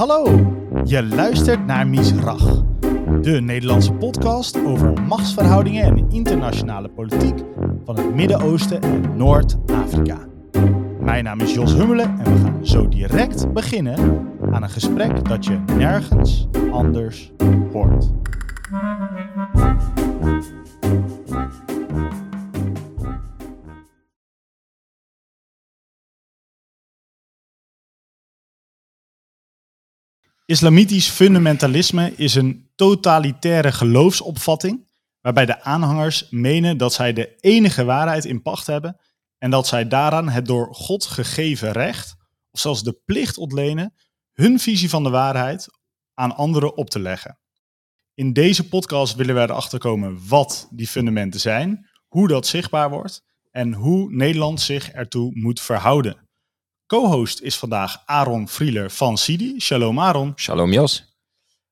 Hallo, je luistert naar Misrach, de Nederlandse podcast over machtsverhoudingen en internationale politiek van het Midden-Oosten en Noord-Afrika. Mijn naam is Jos Hummelen en we gaan zo direct beginnen aan een gesprek dat je nergens anders hoort. Islamitisch fundamentalisme is een totalitaire geloofsopvatting waarbij de aanhangers menen dat zij de enige waarheid in pacht hebben en dat zij daaraan het door God gegeven recht, of zelfs de plicht ontlenen, hun visie van de waarheid aan anderen op te leggen. In deze podcast willen we erachter komen wat die fundamenten zijn, hoe dat zichtbaar wordt en hoe Nederland zich ertoe moet verhouden. Co-host is vandaag Aaron Frieler van Sidi. Shalom Aaron. Shalom Jos.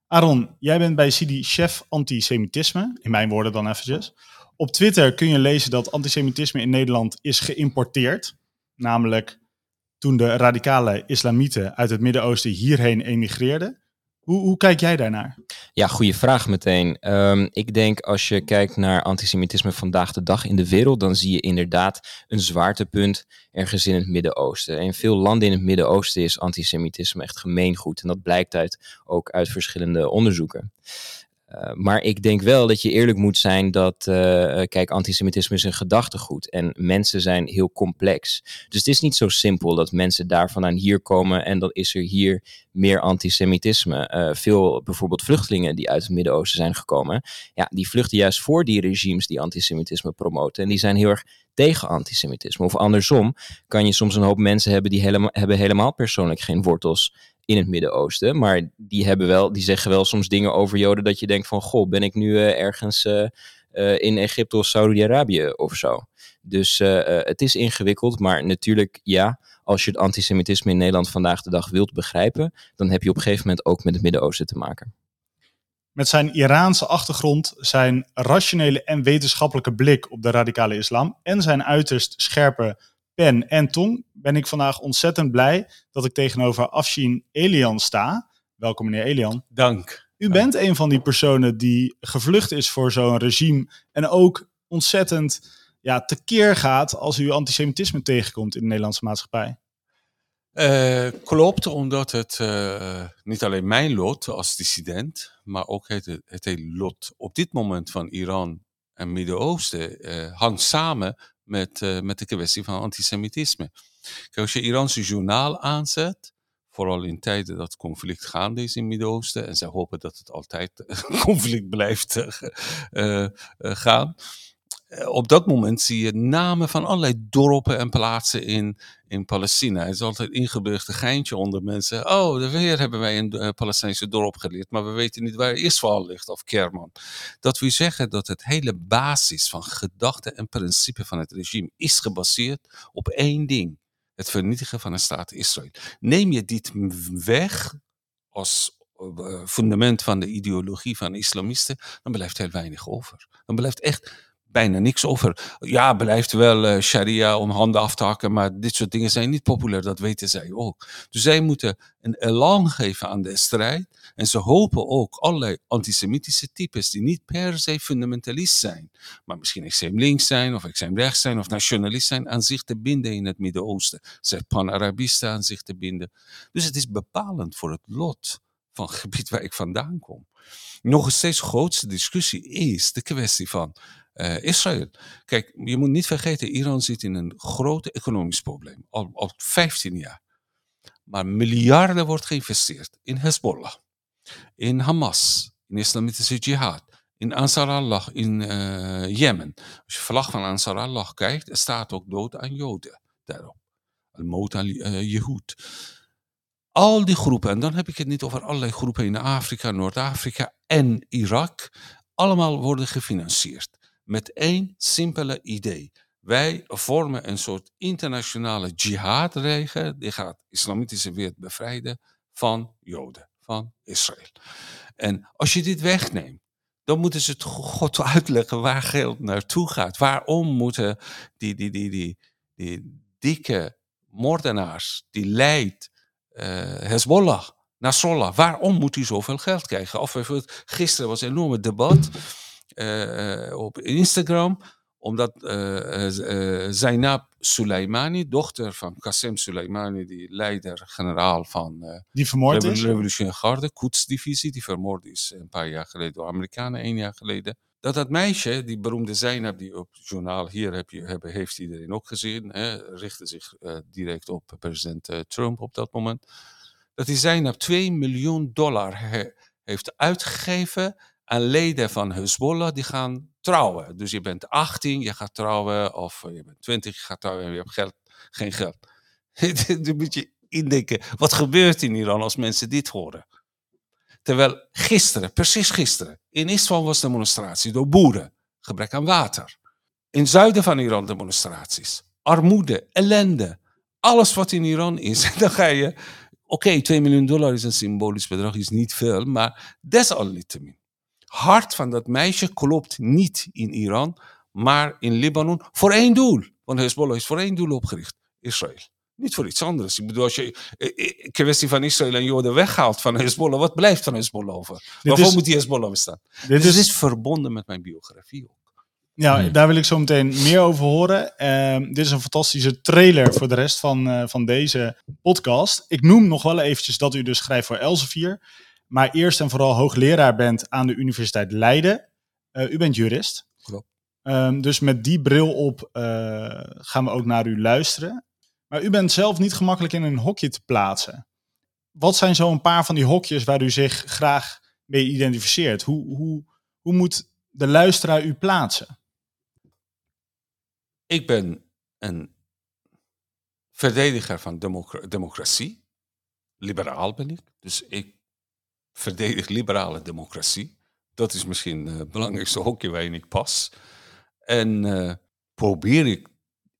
Aaron, jij bent bij Sidi chef antisemitisme, in mijn woorden dan eventjes. Op Twitter kun je lezen dat antisemitisme in Nederland is geïmporteerd. Namelijk toen de radicale islamieten uit het Midden-Oosten hierheen emigreerden. Hoe, hoe, kijk jij daarnaar? Ja, goede vraag meteen. Um, ik denk als je kijkt naar antisemitisme vandaag de dag in de wereld, dan zie je inderdaad een zwaartepunt ergens in het Midden-Oosten. In veel landen in het Midden-Oosten is antisemitisme echt gemeengoed. En dat blijkt uit, ook uit verschillende onderzoeken. Uh, maar ik denk wel dat je eerlijk moet zijn dat, uh, kijk, antisemitisme is een gedachtegoed en mensen zijn heel complex. Dus het is niet zo simpel dat mensen daar vandaan hier komen en dan is er hier meer antisemitisme. Veel bijvoorbeeld vluchtelingen die uit het Midden-Oosten zijn gekomen, ja, die vluchten juist voor die regimes die antisemitisme promoten en die zijn heel erg tegen antisemitisme. Of andersom kan je soms een hoop mensen hebben die helemaal, hebben helemaal persoonlijk geen wortels in het Midden-Oosten. Maar die, hebben wel, die zeggen wel soms dingen over Joden dat je denkt van... Goh, ben ik nu uh, ergens uh, uh, in Egypte of Saudi-Arabië of zo? Dus het is ingewikkeld, maar natuurlijk ja... Als je het antisemitisme in Nederland vandaag de dag wilt begrijpen... dan heb je op een gegeven moment ook met het Midden-Oosten te maken. Met zijn Iraanse achtergrond, zijn rationele en wetenschappelijke blik op de radicale islam... en zijn uiterst scherpe pen en tong ben ik vandaag ontzettend blij dat ik tegenover Afshin Elian sta. Welkom meneer Elian. Dank. U bent een van die personen die gevlucht is voor zo'n regime en ook ontzettend ja, tekeer gaat als u antisemitisme tegenkomt in de Nederlandse maatschappij. Uh, klopt, omdat het uh, niet alleen mijn lot als dissident, maar ook het, het hele lot op dit moment van Iran en Midden-Oosten uh, hangt samen met, uh, met de kwestie van antisemitisme. Kijk, als je Iranse journaal aanzet, vooral in tijden dat conflict gaande is in het Midden-Oosten, en zij hopen dat het altijd conflict blijft uh, gaan, op dat moment zie je namen van allerlei dorpen en plaatsen in, in Palestina. Het is altijd een ingeburgde geintje onder mensen. Oh, weer hebben wij een uh, Palestijnse dorp geleerd, maar we weten niet waar Israël ligt of Kerman. Dat wil zeggen dat het hele basis van gedachten en principe van het regime is gebaseerd op één ding. Het vernietigen van de staat Israël. Neem je dit weg als uh, fundament van de ideologie van islamisten, dan blijft heel weinig over. Dan blijft echt bijna niks over. Ja, blijft wel uh, sharia om handen af te hakken, maar dit soort dingen zijn niet populair, dat weten zij ook. Dus zij moeten een elan geven aan de strijd en ze hopen ook allerlei antisemitische types die niet per se fundamentalist zijn, maar misschien extreem links zijn of extreem rechts zijn of nationalist zijn, aan zich te binden in het Midden-Oosten. Zij pan-Arabisten aan zich te binden. Dus het is bepalend voor het lot van het gebied waar ik vandaan kom. Nog steeds grootste discussie is de kwestie van uh, Israël. Kijk, je moet niet vergeten, Iran zit in een groot economisch probleem. Al, al 15 jaar. Maar miljarden wordt geïnvesteerd in Hezbollah, in Hamas, in islamitische jihad, in Ansar Allah in uh, Jemen. Als je vlag van Ansar Allah kijkt, er staat ook dood aan Joden daarop. Uh, Yehud. Al die groepen, en dan heb ik het niet over allerlei groepen in Afrika, Noord-Afrika en Irak, allemaal worden gefinancierd met één simpele idee. Wij vormen een soort internationale jihadregen die gaat de islamitische wereld bevrijden van Joden, van Israël. En als je dit wegneemt, dan moeten ze het God uitleggen waar geld naartoe gaat. Waarom moeten die, die, die, die, die dikke moordenaars, die leidt Hezbollah, Nasrallah, waarom moet hij zoveel geld krijgen? Of gisteren was een enorme debat uh, op Instagram, omdat uh, Zainab Soleimani, dochter van Qasem Soleimani, die leider-generaal van die vermoord de? Revolutionaire Garde, Quds-divisie, die vermoord is een paar jaar geleden door Amerikanen, één jaar geleden. Dat dat meisje, die beroemde Zainab, die op het journaal hier heb je, heb, heeft iedereen ook gezien, hè, richtte zich direct op president Trump op dat moment dat hij Zainab 2 miljoen dollar heeft uitgegeven aan leden van Hezbollah die gaan trouwen. Dus je bent 18, je gaat trouwen, of je bent 20, je gaat trouwen en je hebt geld, geen geld. Dan moet je indenken, wat gebeurt in Iran als mensen dit horen? Terwijl gisteren, precies gisteren, in Isfahan was demonstratie door boeren, gebrek aan water. In het zuiden van Iran demonstraties, armoede, ellende, alles wat in Iran is. Dan ga je Oké, 2 miljoen dollar is een symbolisch bedrag, is niet veel, maar desalniettemin. Hart van dat meisje klopt niet in Iran, maar in Libanon voor één doel. Want Hezbollah is voor één doel opgericht: Israël. Niet voor iets anders. Ik bedoel, als je eh, eh, kwestie van Israël en Joden weghaalt van Hezbollah, wat blijft van Hezbollah over? Waarvoor moet die Hezbollah bestaan? Dit dus is, is verbonden met mijn biografie ook. Ja, hmm. daar wil ik zo meteen meer over horen. Uh, dit is een fantastische trailer voor de rest van, uh, van deze podcast. Ik noem nog wel eventjes dat u dus schrijft voor Elsevier. Maar eerst en vooral hoogleraar bent aan de Universiteit Leiden. Uh, u bent jurist. Klopt. Um, dus met die bril op uh, gaan we ook naar u luisteren. Maar u bent zelf niet gemakkelijk in een hokje te plaatsen. Wat zijn zo een paar van die hokjes waar u zich graag mee identificeert? Hoe, hoe, hoe moet de luisteraar u plaatsen? Ik ben een verdediger van democratie. Liberaal ben ik. Dus ik verdedig liberale democratie. Dat is misschien het belangrijkste hokje waarin ik pas. En uh, probeer ik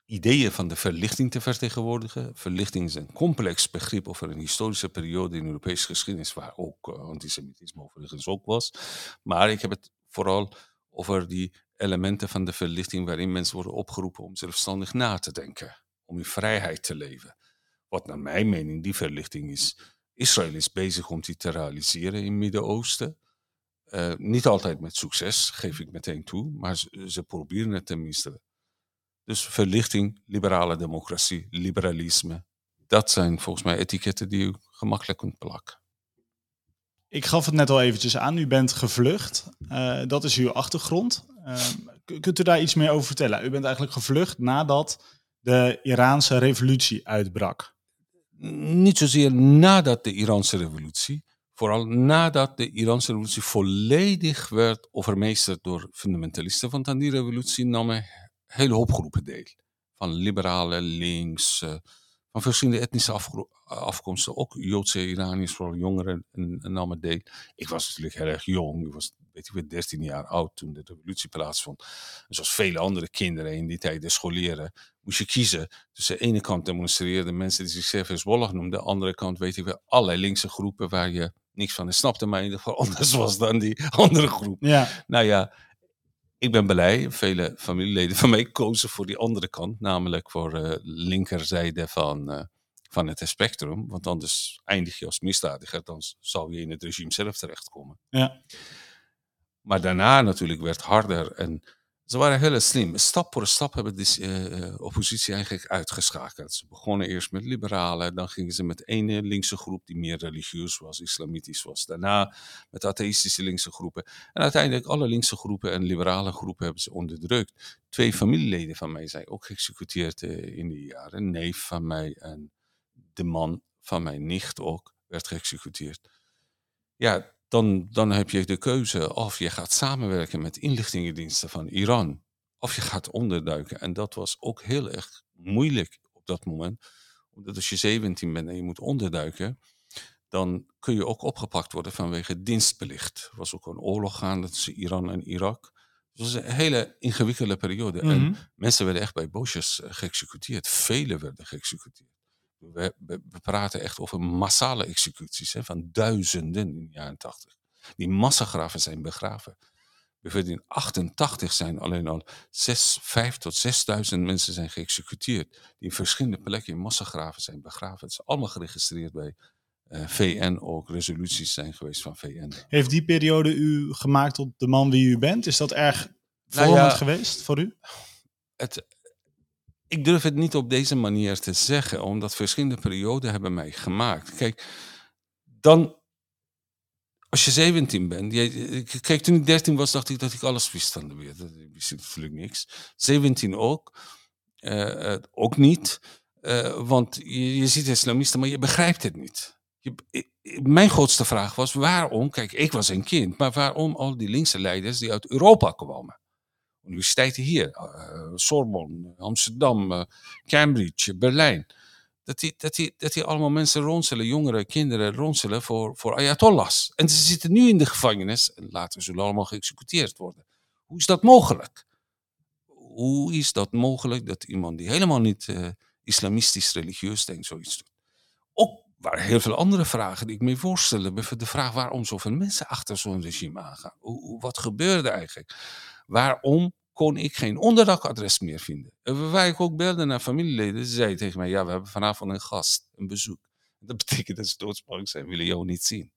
ideeën van de verlichting te vertegenwoordigen. Verlichting is een complex begrip over een historische periode in de Europese geschiedenis, waar ook uh, antisemitisme overigens ook was. Maar ik heb het vooral over die elementen van de verlichting waarin mensen worden opgeroepen om zelfstandig na te denken, om in vrijheid te leven. Wat naar mijn mening die verlichting is. Israël is bezig om die te realiseren in het Midden-Oosten. Uh, niet altijd met succes, geef ik meteen toe, maar ze, ze, proberen het tenminste. Dus verlichting, liberale democratie, liberalisme, dat zijn volgens mij etiketten die u gemakkelijk kunt plakken. Ik gaf het net al eventjes aan, u bent gevlucht. Uh, dat is uw achtergrond. Uh, kunt u daar iets meer over vertellen? U bent eigenlijk gevlucht nadat de Iraanse revolutie uitbrak. Niet zozeer nadat de Iraanse revolutie, vooral nadat de Iraanse revolutie volledig werd overmeesterd door fundamentalisten. Want aan die revolutie namen hele hoop groepen deel. Van liberalen, links, uh, van verschillende etnische afkomsten, ook Joodse Iraniërs, vooral jongeren, namen deel. Ik was natuurlijk heel erg jong, ik was weet ik 13 jaar oud toen de revolutie plaatsvond. En zoals vele andere kinderen in die tijd, de scholieren, moest je kiezen. Dus de ene kant demonstreerden mensen die zichzelf Hezbollah noemden, de andere kant weet ik wel allerlei linkse groepen waar je niks van snapte, maar in ieder geval anders was dan die andere groep. Ja. Nou ja, ik ben blij. Vele familieleden van mij kozen voor die andere kant, namelijk voor de uh, linkerzijde van, uh, van het spectrum. Want anders eindig je als misdadiger, dan zou je in het regime zelf terechtkomen. Ja. Maar daarna natuurlijk werd harder en ze waren heel slim. Stap voor stap hebben de uh, oppositie eigenlijk uitgeschakeld. Ze begonnen eerst met liberalen, dan gingen ze met ene linkse groep die meer religieus was, islamitisch was. Daarna met atheïstische linkse groepen. En uiteindelijk alle linkse groepen en liberale groepen hebben ze onderdrukt. Twee familieleden van mij zijn ook geëxecuteerd uh, in die jaren. Een neef van mij en de man van mijn nicht ook werd geëxecuteerd. Ja, dan, dan heb je de keuze of je gaat samenwerken met inlichtingendiensten van Iran, of je gaat onderduiken. En dat was ook heel erg moeilijk op dat moment. Omdat als je 17 bent en je moet onderduiken, dan kun je ook opgepakt worden vanwege dienstbelicht. Er was ook een oorlog gaande tussen Iran en Irak. Het was een hele ingewikkelde periode. En mhm. mensen werden echt bij bosjes eh, geëxecuteerd. Velen werden geëxecuteerd. We, we, praten echt over massale executies hè, van duizenden in de jaren 80. Die massagraven zijn begraven. Bijvoorbeeld in 88 zijn alleen al 6, 5 tot 6000 mensen zijn geëxecuteerd. Die in verschillende plekken in massagraven zijn begraven. Het is allemaal geregistreerd bij eh, VN ook resoluties zijn geweest van VN. Heeft die periode u gemaakt tot de man wie u bent? Is dat erg Nou vormend ja, geweest voor u? het, ik durf het niet op deze manier te zeggen, omdat verschillende perioden hebben mij gemaakt. Kijk, dan, als je 17 bent, jij- kijk, toen ik 13 was, dacht ik dat ik alles wist van de wereld. Dat wist ik natuurlijk niks. 17 ook, eh, eh, ook niet, eh, want je, je ziet islamisten, maar je begrijpt het niet. Je, ik- ik- mijn grootste vraag was waarom, kijk, ik was een kind, maar waarom al die linkse leiders die uit Europa kwamen? Universiteiten hier, eh, Sorbonne, Amsterdam, eh, Cambridge, Berlijn. Dat die, dat, die, dat die allemaal mensen ronselen, jongeren, kinderen ronselen voor, voor ayatollahs. En ze zitten nu in de gevangenis en later zullen allemaal geëxecuteerd worden. Hoe is dat mogelijk? Hoe is dat mogelijk dat iemand die helemaal niet eh, islamistisch religieus denkt, zoiets doet? Ook waren heel veel andere vragen die ik me voorstelde. Bijvoorbeeld de vraag waarom zoveel mensen achter zo'n regime aangaan. Hoe, hoe- wat gebeurde eigenlijk? Waarom kon ik geen onderdakadres meer vinden? En waar ik ook belde naar familieleden, ze zeiden tegen mij, ja, we hebben vanavond een gast, een bezoek. Dat betekent dat ze doodsbang zijn, willen jou niet zien.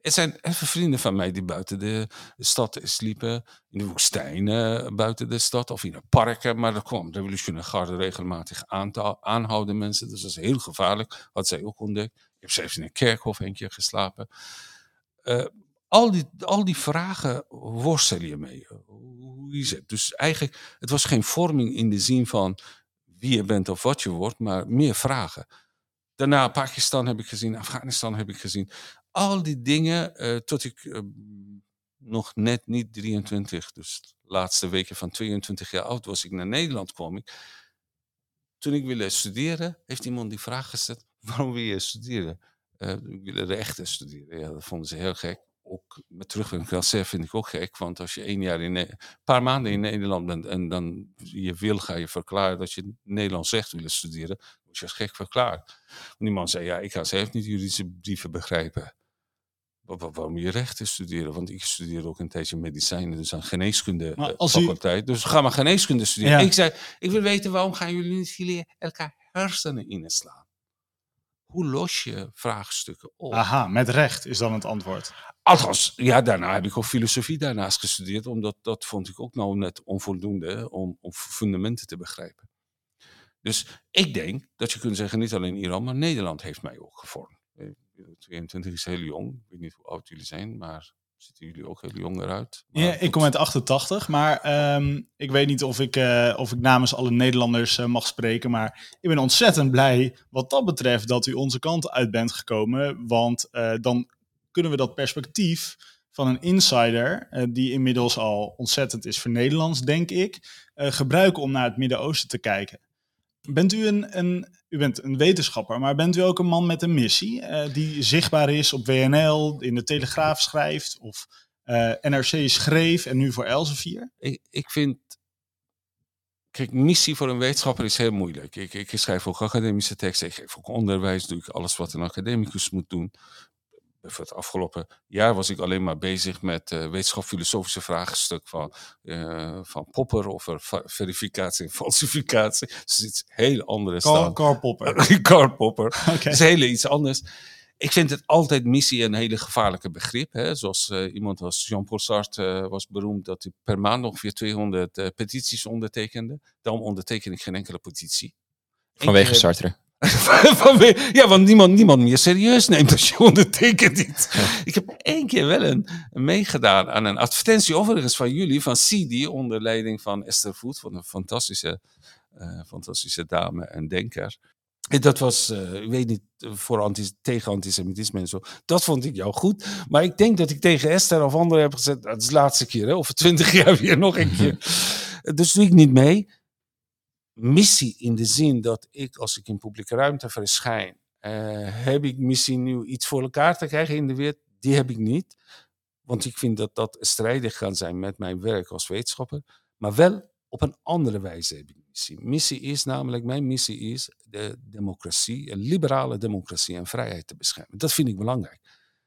Er zijn even vrienden van mij die buiten de stad sliepen, in de woestijnen buiten de stad of in de parken. Maar er kwam de revolutionaire garde regelmatig aanhouden mensen. Dus dat is heel gevaarlijk, had zij ook ontdekt. Ik heb zelfs in een kerkhof een keer geslapen. Eh, al, die, al die vragen worstel je mee. Hoe is het? Dus eigenlijk, het was geen vorming in de zin van wie je bent of wat je wordt, maar meer vragen. Daarna Pakistan heb ik gezien, Afghanistan heb ik gezien. Al die dingen, eh, tot ik eh, nog net niet 23, dus de laatste weken van 22 jaar oud was ik naar Nederland kwam ik. Toen ik wilde studeren, heeft iemand die vraag gesteld, waarom wil je studeren? Eh, ik wilde rechten studeren. Ja, dat vonden ze heel gek. Ook met terugwerkende kracht vind ik ook gek, want als je één jaar in, een paar maanden in Nederland bent en dan je wil ga je verklaren dat je Nederlands recht wil studeren, word je als gek verklaard. Die man zei, ja, ik ga zelf niet juridische brieven begrijpen. Wa- wa- Waarom je rechten studeren? Want ik studeerde ook een tijdje medicijnen, dus aan geneeskunde Maar eh, u- faculteit. Dus ga maar geneeskunde studeren. Ja. Ik zei, ik wil weten waarom gaan jullie niet jullie elkaar hersenen inslaan? Hoe los je vraagstukken op? Aha, met recht is dan het antwoord. Althans, ja, daarna heb ik ook filosofie daarnaast gestudeerd, omdat dat vond ik ook nou net onvoldoende om, om fundamenten te begrijpen. Dus ik denk dat je kunt zeggen, niet alleen Iran, maar Nederland heeft mij ook gevormd. Eh, 22 is heel jong, ik weet niet hoe oud jullie zijn, maar zitten jullie ook heel jong eruit? Maar Ja, ik kom uit 88, maar ehm, ik weet niet of ik, eh, of ik namens alle Nederlanders eh, mag spreken. Maar ik ben ontzettend blij wat dat betreft dat u onze kant uit bent gekomen. Want eh, dan kunnen we dat perspectief van een insider, die inmiddels al ontzettend is voor Nederlands, denk ik, gebruiken om naar het Midden-Oosten te kijken. Bent u een, een, u bent een wetenschapper, maar bent u ook een man met een missie eh, die zichtbaar is op WNL, in de Telegraaf schrijft of eh, NRC schreef en nu voor Elsevier? ik, ik vind. Kijk, missie voor een wetenschapper is heel moeilijk. Ik, ik schrijf ook academische teksten, ik geef ook onderwijs, doe ik alles wat een academicus moet doen. Voor het afgelopen jaar was ik alleen maar bezig met uh, wetenschap-filosofische vraagstuk van, uh, van Popper over verificatie en falsificatie. Dus iets heel andere Karl, staan. Karl Popper. Karl Popper. Dat is heel iets anders. Ik vind het altijd missie een hele gevaarlijke begrip. Hè? Zoals uh, iemand als Jean-Paul Sartre uh, was beroemd dat hij per maand ongeveer 200 uh, petities ondertekende. Daarom onderteken ik geen enkele petitie. Vanwege Sartre. Ja, want niemand, niemand meer serieus neemt als je ondertekent iets. Ja. Ik heb één keer wel een, een, meegedaan aan een advertentie, overigens van jullie, van CD, onder leiding van Esther Voet, van een fantastische, uh, fantastische dame en denker. En dat was, uh, ik weet niet, voor anti tegen antisemitisme en zo. Dat vond ik jou goed. Maar ik denk dat ik tegen Esther of anderen heb gezegd, dat is de laatste keer, hè? of twintig jaar weer nog een keer. dus doe ik niet mee missie in de zin dat ik, als ik in publieke ruimte verschijn, uh, heb ik missie nu iets voor elkaar te krijgen in de wereld? Die heb ik niet. Want ik vind dat dat strijdig kan zijn met mijn werk als wetenschapper. Maar wel op een andere wijze heb ik missie. Missie is namelijk, mijn missie is de democratie, een liberale democratie en vrijheid te beschermen. Dat vind ik belangrijk.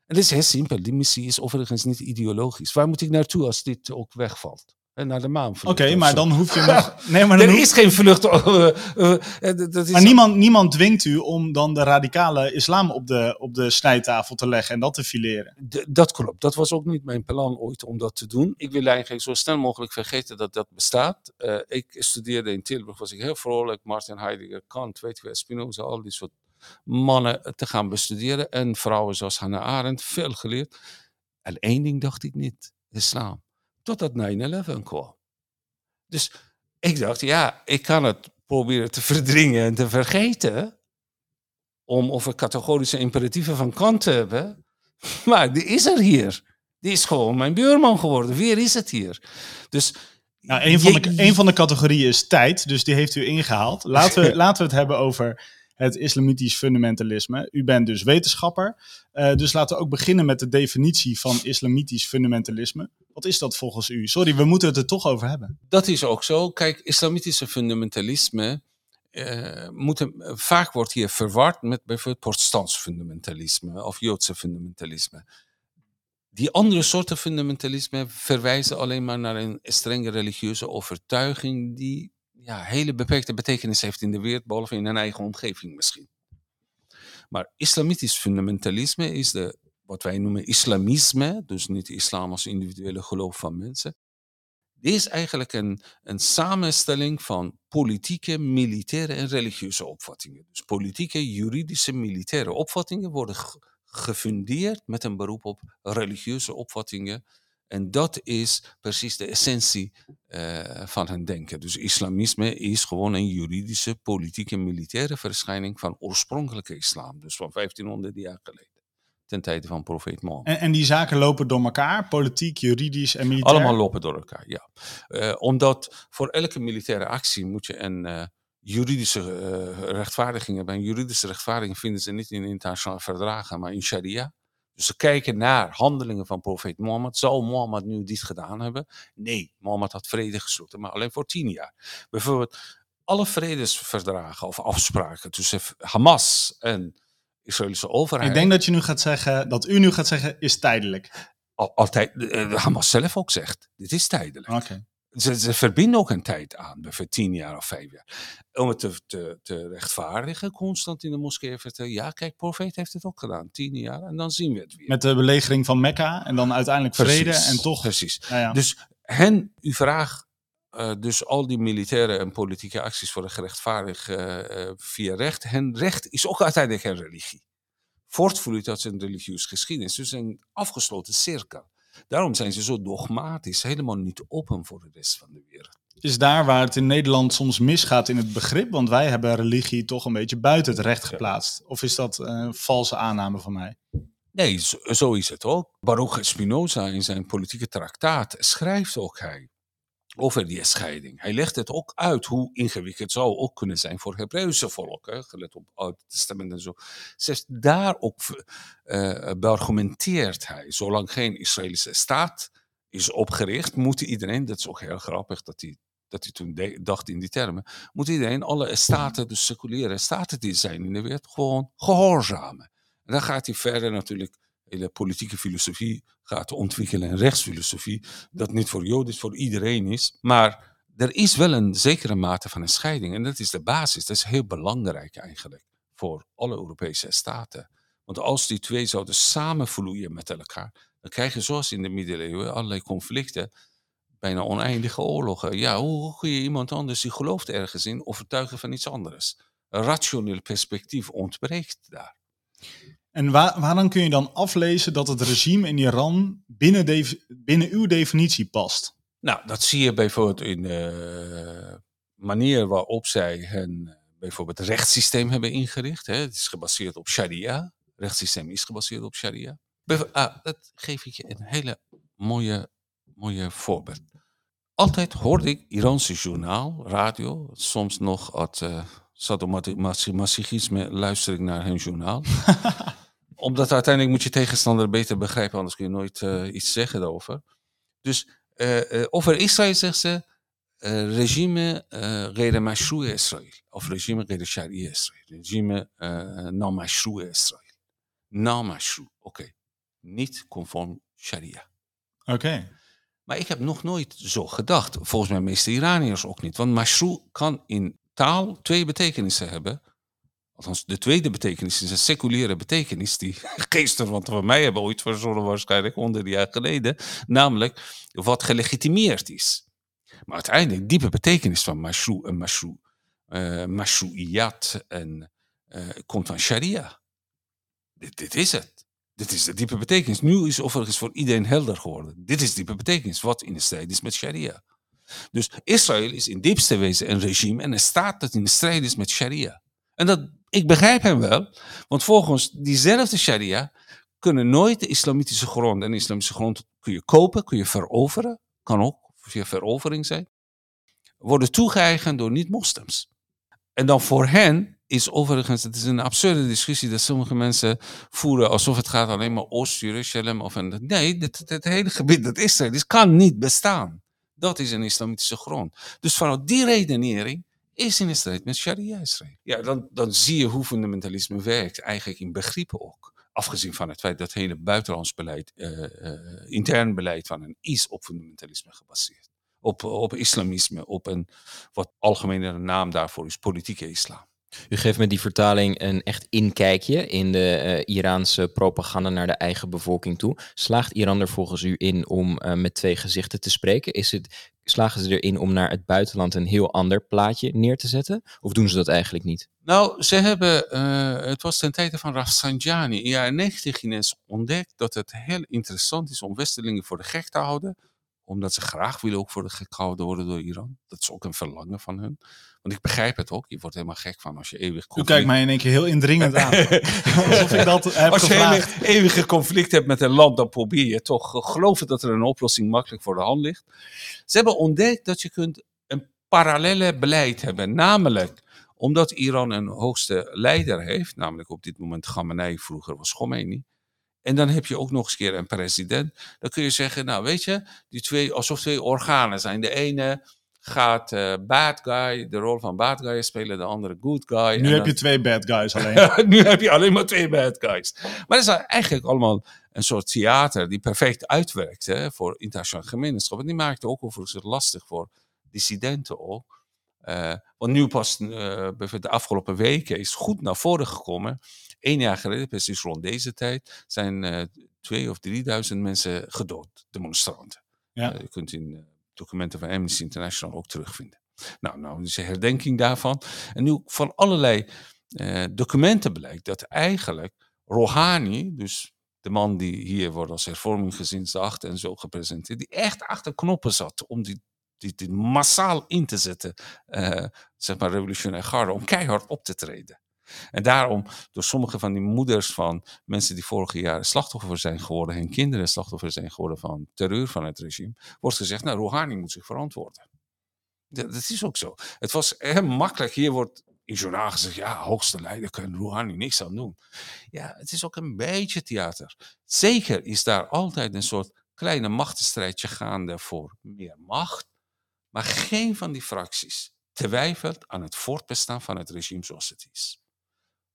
En dat is heel simpel. Die missie is overigens niet ideologisch. Waar moet ik naartoe als dit ook wegvalt? En naar de maan Oké, maar dan hoef je nog... Nee, maar dan Er hoef- is geen vlucht. eh, eh, eh, dat is Maar niemand, niemand dwingt u om dan de radicale islam op de, op de snijtafel te leggen en dat te fileren. D- dat klopt. Dat was ook niet mijn plan ooit om dat te doen. Ik wil eigenlijk zo snel mogelijk vergeten dat dat bestaat. Eh, ik studeerde in Tilburg, was ik heel vrolijk. Martin Heidegger, Kant, weet je wel, Spinoza, al die soort mannen te gaan bestuderen. En vrouwen zoals Hannah Arendt, veel geleerd. En één ding dacht ik niet, islam. Totdat 9-11 kwam. Dus ik dacht, ja, ik kan het proberen te verdringen en te vergeten. Om over categorische imperatieven van Kant te hebben. Maar die is er hier. Die is gewoon mijn buurman geworden. Weer is het hier. Dus Nou, een, van de, een van de categorieën is tijd, dus die heeft u ingehaald. Laten we, laten we het hebben over het islamitisch fundamentalisme. U bent dus wetenschapper, eh, dus laten we ook beginnen met de definitie van islamitisch fundamentalisme. Wat is dat volgens u? Sorry, we moeten het er toch over hebben. dat is ook zo. Kijk, islamitische fundamentalisme. hem- vaak wordt hier verward met bijvoorbeeld protestants fundamentalisme of Joodse fundamentalisme. Die andere soorten fundamentalisme verwijzen alleen maar naar een strenge religieuze overtuiging die ja, hele beperkte betekenis heeft in de wereld, behalve in een eigen omgeving misschien. Maar islamitisch fundamentalisme is de, wat wij noemen islamisme, dus niet islam als individuele geloof van mensen. Dit is eigenlijk een, een samenstelling van politieke, militaire en religieuze opvattingen. Dus politieke, juridische, militaire opvattingen worden ge- gefundeerd met een beroep op religieuze opvattingen. En dat is precies de essentie eh, van hun denken. Dus islamisme is gewoon een juridische, politieke, militaire verschijning van oorspronkelijke islam. Dus van 1500 jaar geleden. Ten tijde van profeet Mohammed. En, en die zaken lopen door elkaar, politiek, juridisch en militair. Allemaal lopen door elkaar, ja. Eh, omdat voor elke militaire actie moet je een eh, juridische rechtvaardiging hebben. En juridische rechtvaardiging vinden ze niet in internationale verdragen, maar in sharia. Dus ze kijken naar handelingen van profeet Mohammed. Zou Mohammed nu dit gedaan hebben? Nee, Mohammed had vrede gesloten, maar alleen voor tien jaar. Bijvoorbeeld alle vredesverdragen of afspraken tussen Hamas en Israëlische overheid. Ik denk dat je nu gaat zeggen, dat u nu gaat zeggen, is tijdelijk. al- altijd, eh, Hamas zelf ook zegt, dit is tijdelijk. Oké. Ze, ze verbinden ook een tijd aan, bijvoorbeeld tien jaar of vijf jaar. Om het te, te, te rechtvaardigen, constant in de moskee vertellen. Ja, kijk, profeet heeft het ook gedaan, tien jaar. En dan zien we het weer. Met de belegering van Mekka en dan uiteindelijk vrede Precies, en toch... Precies. Ja. Dus hen, uw vraag, eh, dus al die militaire en politieke acties worden gerechtvaardigd eh, eh, via recht. Hen recht is ook uiteindelijk een religie. Voortvloeit uit een religieus geschiedenis. Dus een afgesloten cirkel. Daarom zijn ze zo dogmatisch, helemaal niet open voor de rest van de wereld. is daar waar het in Nederland soms misgaat in het begrip, want wij hebben religie toch een beetje buiten het recht geplaatst. Of is dat een valse aanname van mij? Nee, zo, zo is het ook. Baruch Spinoza in zijn politieke traktaat schrijft ook hij over die scheiding. Hij legt het ook uit hoe ingewikkeld zou ook kunnen zijn voor Hebreeuwse volk, gelet op het Oude Testament en zo. Zelfs daar ook uh, beargumenteert hij. Zolang geen Israëlische staat is opgericht, moet iedereen, dat is ook heel grappig dat hij dat hij toen de, dacht in die termen, moet iedereen, alle staten, dus seculiere staten die zijn in de wereld, gewoon gehoorzamen. En dan gaat hij verder natuurlijk, hele politieke filosofie gaat ontwikkelen en rechtsfilosofie, dat niet voor Joden voor iedereen is. Maar er is wel een zekere mate van een scheiding en dat is de basis. Dat is heel belangrijk eigenlijk voor alle Europese staten. Want als die twee zouden samenvloeien met elkaar, dan krijg je zoals in de middeleeuwen allerlei conflicten bijna oneindige oorlogen. Ja, hoe kun je iemand anders die gelooft ergens in overtuigen van iets anders? Een rationeel perspectief ontbreekt daar. En waar, waaraan kun je dan aflezen dat het regime in Iran binnen, de, binnen uw definitie past? Nou, dat zie je bijvoorbeeld in de manier waarop zij hun bijvoorbeeld rechtssysteem hebben ingericht. Hè. Het is gebaseerd op sharia. Het rechtssysteem is gebaseerd op sharia. Ah, dat geef ik je een hele mooie, mooie voorbeeld. Altijd hoorde ik Iraanse journaal, radio, soms nog uit sadomasochisme luister ik naar hun journaal. Omdat uiteindelijk moet je tegenstander beter begrijpen, anders kun je nooit uh, iets zeggen daarover. Dus uh, over Israël zegt ze, regime غیر مشروع Israël. Of regime غیر شرعی Israël. Regime نامشروع Israël. Namashru, oké. Okay. Niet conform sharia. Oké. Okay. Maar ik heb nog nooit zo gedacht. Volgens mij de meeste Iraniërs ook niet. Want mashrou kan in taal twee betekenissen hebben. Althans, de tweede betekenis is een seculiere betekenis. Die geesten van mij hebben ooit verzonnen waarschijnlijk honderden jaar geleden. Namelijk wat gelegitimeerd is. Maar uiteindelijk, diepe betekenis van mashrou en mashrou. Uh, mashrouiyat en uh, komt van sharia. Dit, is het. Dit is de diepe betekenis. Nu is overigens voor iedereen helder geworden. Dit is diepe betekenis, wat in de strijd is met sharia. Dus Israël is in diepste wezen een regime en een staat dat in strijd is met sharia. En dat, ik begrijp hem wel, want volgens diezelfde sharia kunnen nooit de islamitische grond, en de islamitische grond kun je kopen, kun je veroveren, kan ook via verovering zijn, worden toegeëigend door niet-moslims. En dan voor hen is overigens, het is een absurde discussie dat sommige mensen voeren alsof het gaat alleen maar Oost-Jeruzalem of een. Nee, het, het hele gebied dat Israël is, kan niet bestaan. Dat is een islamitische grond. Dus vanuit die redenering is in strijd met Sharia-Israël. Ja, dan, dan zie je hoe fundamentalisme werkt, eigenlijk in begrippen ook. Afgezien van het feit dat het hele buitenlands beleid, uh, uh, intern beleid van hen is op fundamentalisme gebaseerd. Op, op islamisme, op een wat algemene naam daarvoor is politieke islam. U geeft met die vertaling een echt inkijkje in de uh, Iraanse propaganda naar de eigen bevolking toe. Slaagt Iran er volgens u in om uh, met twee gezichten te spreken? Is het, slagen ze erin om naar het buitenland een heel ander plaatje neer te zetten? Of doen ze dat eigenlijk niet? Nou, ze hebben, uh, het was ten tijde van Rafsanjani in jaren 90 ineens ontdekt dat het heel interessant is om Westelingen voor de gek te houden omdat ze graag willen ook voor de gek gehouden worden door Iran. Dat is ook een verlangen van hun. Want ik begrijp het ook. Je wordt helemaal gek van als je eeuwig conflict... U kijkt mij in één keer heel indringend aan. Alsof ik dat heb Als je een eeuwige conflict hebt met een land, dan probeer je toch geloven dat er een oplossing makkelijk voor de hand ligt. Ze hebben ontdekt dat je kunt een parallele beleid hebben. Namelijk, omdat Iran een hoogste leider heeft, namelijk op dit moment Khamenei, vroeger was Khomeini. En dan heb je ook nog eens keer een president. Dan kun je zeggen, nou weet je, die twee, alsof twee organen zijn. De ene gaat uh, bad guy, de rol van bad guy spelen, de andere good guy. Nu heb dan... je twee bad guys alleen. nu heb je alleen maar twee bad guys. Maar dat is eigenlijk allemaal een soort theater die perfect uitwerkt hè, voor internationale gemeenschap. En die maakt ook overigens lastig voor dissidenten ook. Uh, want nu pas, uh, de afgelopen weken, is goed naar voren gekomen. Eén jaar geleden, precies rond deze tijd, zijn uh, twee of drieduizend mensen gedood, demonstranten. Ja. je kunt in documenten van Amnesty International ook terugvinden. Nou, nou is een herdenking daarvan. En nu van allerlei documenten blijkt dat eigenlijk Rouhani, dus de man die hier wordt als hervorming gezinsdacht en zo gepresenteerd, die echt achter knoppen zat om die die, die massaal in te zetten, uh, zeg maar revolutionaire garde, om keihard op te treden. En daarom, door sommige van die moeders van mensen die vorige jaren slachtoffer zijn geworden, hun kinderen slachtoffer zijn geworden van terreur van het regime, wordt gezegd, nou, Rouhani moet zich verantwoorden. Dat, dat is ook zo. Het was heel makkelijk, hier wordt in journaal gezegd, ja, hoogste leider kan Rouhani niks aan doen. Ja, het is ook een beetje theater. Zeker is daar altijd een soort kleine machtsstrijdje gaande voor meer macht. Maar geen van die fracties twijfelt aan het voortbestaan van het regime zoals het is.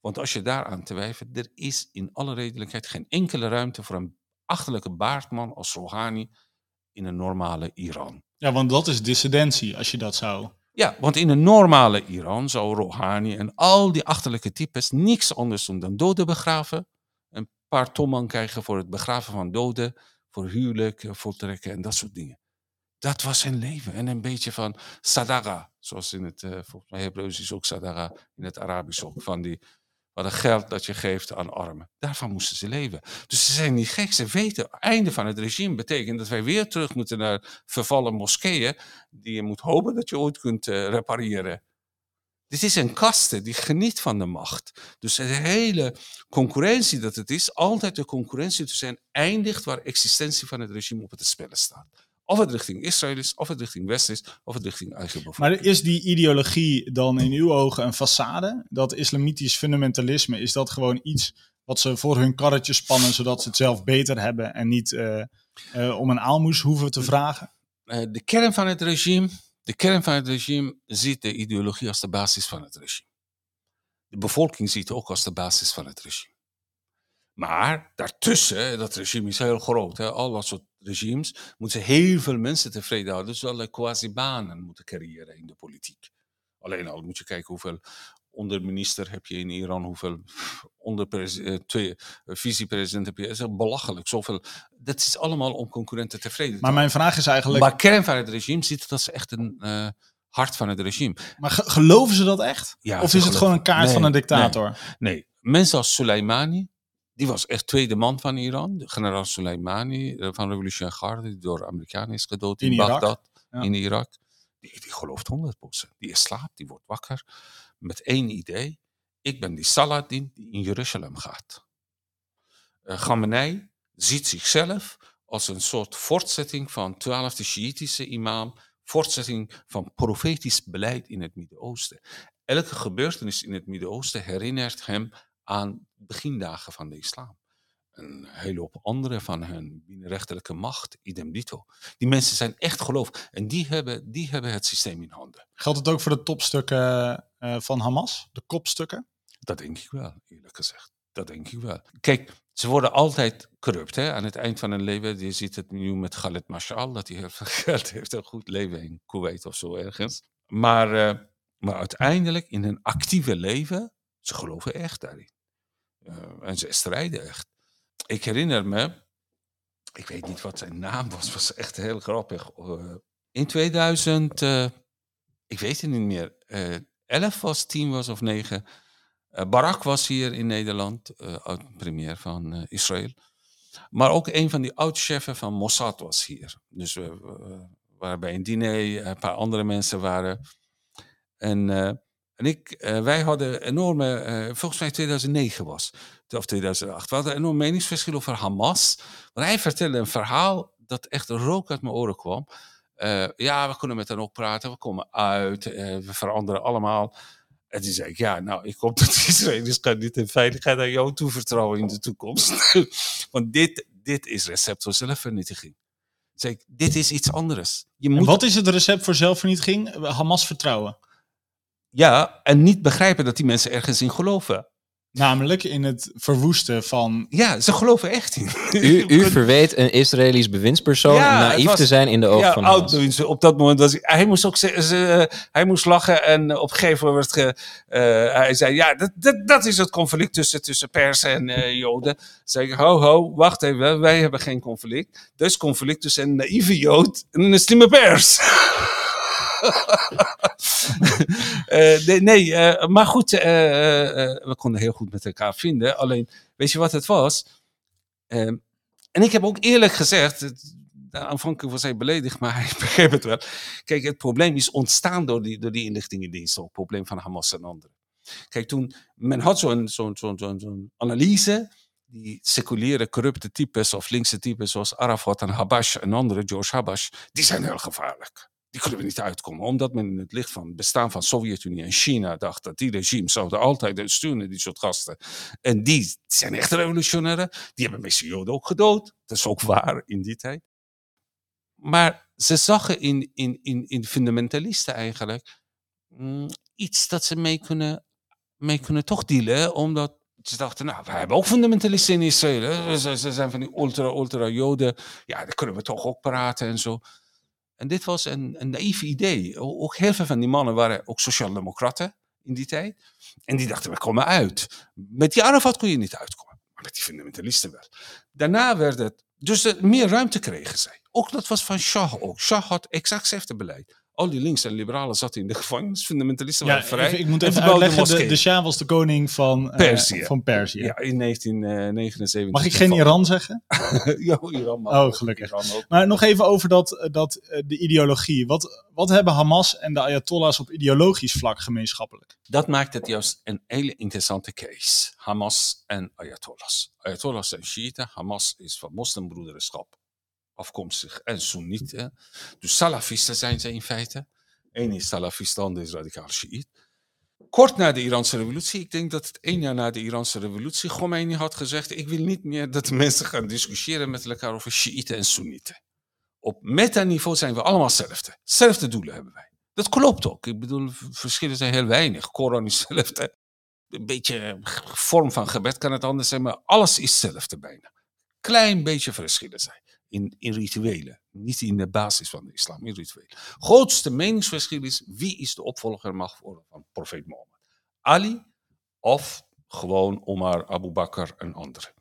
Want als je daaraan twijfelt, er is in alle redelijkheid geen enkele ruimte voor een achterlijke baardman als Rouhani in een normale Iran. Ja, want dat is dissidentie als je dat zou. Ja, want in een normale Iran zou Rouhani en al die achterlijke types niks anders doen dan doden begraven. Een paar tomman krijgen voor het begraven van doden, voor huwelijk, voltrekken en dat soort dingen. Dat was zijn leven. En een beetje van sadaqa, zoals in het, uh, volgens mij Hebreeuws is ook sadaqa, in het Arabisch ook, van die, wat een geld dat je geeft aan armen. Daarvan moesten ze leven. Dus ze zijn niet gek, ze weten, het einde van het regime betekent dat wij weer terug moeten naar vervallen moskeeën, die je moet hopen dat je ooit kunt uh, repareren. Dit is een kaste die geniet van de macht. Dus de hele concurrentie dat het is, altijd de concurrentie tussen eindigt waar existentie van het regime op het spelen staat. Of het richting Israël is, of het richting West is, of het richting eigen bevolking. Maar is die ideologie dan in uw ogen een façade? Dat islamitisch fundamentalisme, is dat gewoon iets wat ze voor hun karretje spannen, zodat ze het zelf beter hebben en niet uh, uh, om een aalmoes hoeven te vragen? Uh, de kern van het regime, de kern van het regime ziet de ideologie als de basis van het regime. De bevolking ziet het ook als de basis van het regime. Maar daartussen, dat regime is heel groot, hè, al dat soort regimes moeten ze heel veel mensen tevreden houden. Dus wel quasi-banen moeten creëren in de politiek. Alleen al moet je kijken hoeveel onderminister heb je in Iran, hoeveel onder twee vicepresident heb je. Dat is belachelijk. Zoveel. Dat is allemaal om concurrenten tevreden te Maar mijn vraag is eigenlijk... Maar kern van het regime ziet het als echt een uh, hart van het regime. Maar ge- geloven ze dat echt? Ja, of ze is het gewoon een kaart Nee, van een dictator? Nee, mensen als Soleimani, die was echt tweede man van Iran. Generaal Soleimani eh, van Revolutionaire Garde, die door Amerikanen is gedood in, In ja. in Irak. Die, die gelooft 100%. Die slaapt, die wordt wakker met één idee. Ik ben die Saladin die in Jeruzalem gaat. Uh, Khamenei ziet zichzelf als een soort voortzetting van 12e Shiïtische imam, voortzetting van profetisch beleid in het Midden-Oosten. Elke gebeurtenis in het Midden-Oosten herinnert hem aan begindagen van de islam. Een hele hoop andere van hun binnenrechtelijke macht, idem dito. Die mensen zijn echt geloof en die hebben, die hebben het systeem in handen. Geldt het ook voor de topstukken eh, van Hamas? De kopstukken? Dat denk ik wel, eerlijk gezegd. Dat denk ik wel. Kijk, ze worden altijd corrupt. Hè? Aan het eind van hun leven, je ziet het nu met Khaled Mashal, dat hij heel veel geld heeft, een goed leven in Kuwait of zo ergens. Maar, uh, maar uiteindelijk in hun actieve leven, ze geloven echt daarin. Uh, en ze strijden echt. Ik herinner me, ik weet niet wat zijn naam was, was echt heel grappig. Uh, in 2000, ik weet het niet meer, 11 was, 10 was of 9. Uh, Barak was hier in Nederland, oud-premier van Israël. Maar ook een van die oud-chefen van Mossad was hier. Dus we waren bij een diner, een paar andere mensen waren. En, en ik, wij hadden enorme, volgens mij 2009 was, of 2008, we hadden een enorm meningsverschil over Hamas. Want hij vertelde een verhaal dat echt rook uit mijn oren kwam. ja, we kunnen met hen ook praten, we komen uit, we veranderen allemaal. En toen zei ik, ja, nou, ik hoop dat de Israëli's kan niet in veiligheid aan jou toevertrouwen in de toekomst. Want dit, dit is recept voor zelfvernietiging. Zei ik, dit is iets anders. Je En moet, wat is het recept voor zelfvernietiging? Hamas vertrouwen. Ja, en niet begrijpen dat die mensen ergens in geloven. Namelijk in het verwoesten van... Ja, ze geloven echt in. U, u verweet een Israëlisch bewindspersoon Ja, naïef was- te zijn in de ogen ja, van oud. Op dat moment was hij, hij moest ook ze, ze- hij moest lachen en op een gegeven moment werd ge, eh, hij zei ja dat, dat, dat is het conflict tussen, tussen Persen en eh, Joden. Zei ik ho ho wacht even wij hebben geen conflict. Is conflict tussen een naïeve Jood en een slimme Pers. Eh, nee, eh, maar goed, eh, we konden heel goed met elkaar vinden. Alleen, weet je wat het was? Ehm, en ik heb ook eerlijk gezegd, aanvankelijk was hij beledigd, maar hij begreep het wel. Kijk, het probleem is ontstaan door die, door die het probleem van Hamas en anderen. Kijk, toen men had zo'n analyse, die seculiere, corrupte types of linkse types zoals Arafat en Habash en andere, George Habash, die zijn heel gevaarlijk. Die kunnen we niet uitkomen, omdat men in het licht van het bestaan van Sovjet-Unie en China dacht dat die regimes zouden altijd steunen, die soort gasten. En die zijn echt revolutionairen. Die hebben meeste Joden ook gedood. Dat is ook waar in die tijd. Maar ze zagen in, in, in, in fundamentalisten eigenlijk mm, iets dat ze mee kunnen, mee kunnen toch dealen. Omdat ze dachten, nou, we hebben ook fundamentalisten in Israël. Ze, ze zijn van die ultra-ultra-joden. Ja, daar kunnen we toch ook praten en zo. En dit was een, een naïef idee. Ook heel veel van die mannen waren ook sociaaldemocraten in die tijd. En die dachten, we komen uit. Met die Arafat kon je niet uitkomen. Maar met die fundamentalisten wel. Daarna werd het... Dus er meer ruimte kregen zij. Ook dat was van Shah ook. Shah had exact hetzelfde beleid. Al die links en liberalen zaten in de gevangenis. Fundamentalisten Ja, waren vrij. even- ik moet en even uitleggen, de, de Shah was de koning van eh, Perzië. Van Perzië. Ja, in 1979. Mag ik geen Iran zeggen? ja, Iran mag Oh, gelukkig. Iran ook. Maar nog even over dat, eh, dat, eh, de ideologie. Wat, wat hebben Hamas en de Ayatollahs op ideologisch vlak gemeenschappelijk? Dat maakt het juist een hele interessante case. Hamas en Ayatollahs. Ayatollahs zijn Shiiten, Hamas is van moslimbroederschap afkomstig en Soenieten. Dus Salafisten zijn ze in feite. Eén is Salafist, de ander is radicaal Shiït. Kort na de Iraanse revolutie, ik denk dat het één jaar na de Iraanse revolutie, Khomeini had gezegd, ik wil niet meer dat mensen gaan discussiëren met elkaar over Shiiten en Soenieten. Op meta-niveau zijn we allemaal hetzelfde. Hetzelfde doelen hebben wij. Dat klopt ook. Ik bedoel, verschillen zijn heel weinig. Koran is hetzelfde. Een beetje vorm van gebed kan het anders zijn, maar alles is hetzelfde bijna. Klein beetje verschillen zijn. In, in rituelen. Niet in de basis van de islam, in rituelen. Grootste meningsverschil is wie is de opvolger mag worden van profeet Mohammed. Ali of gewoon Omar, Abu Bakr en anderen.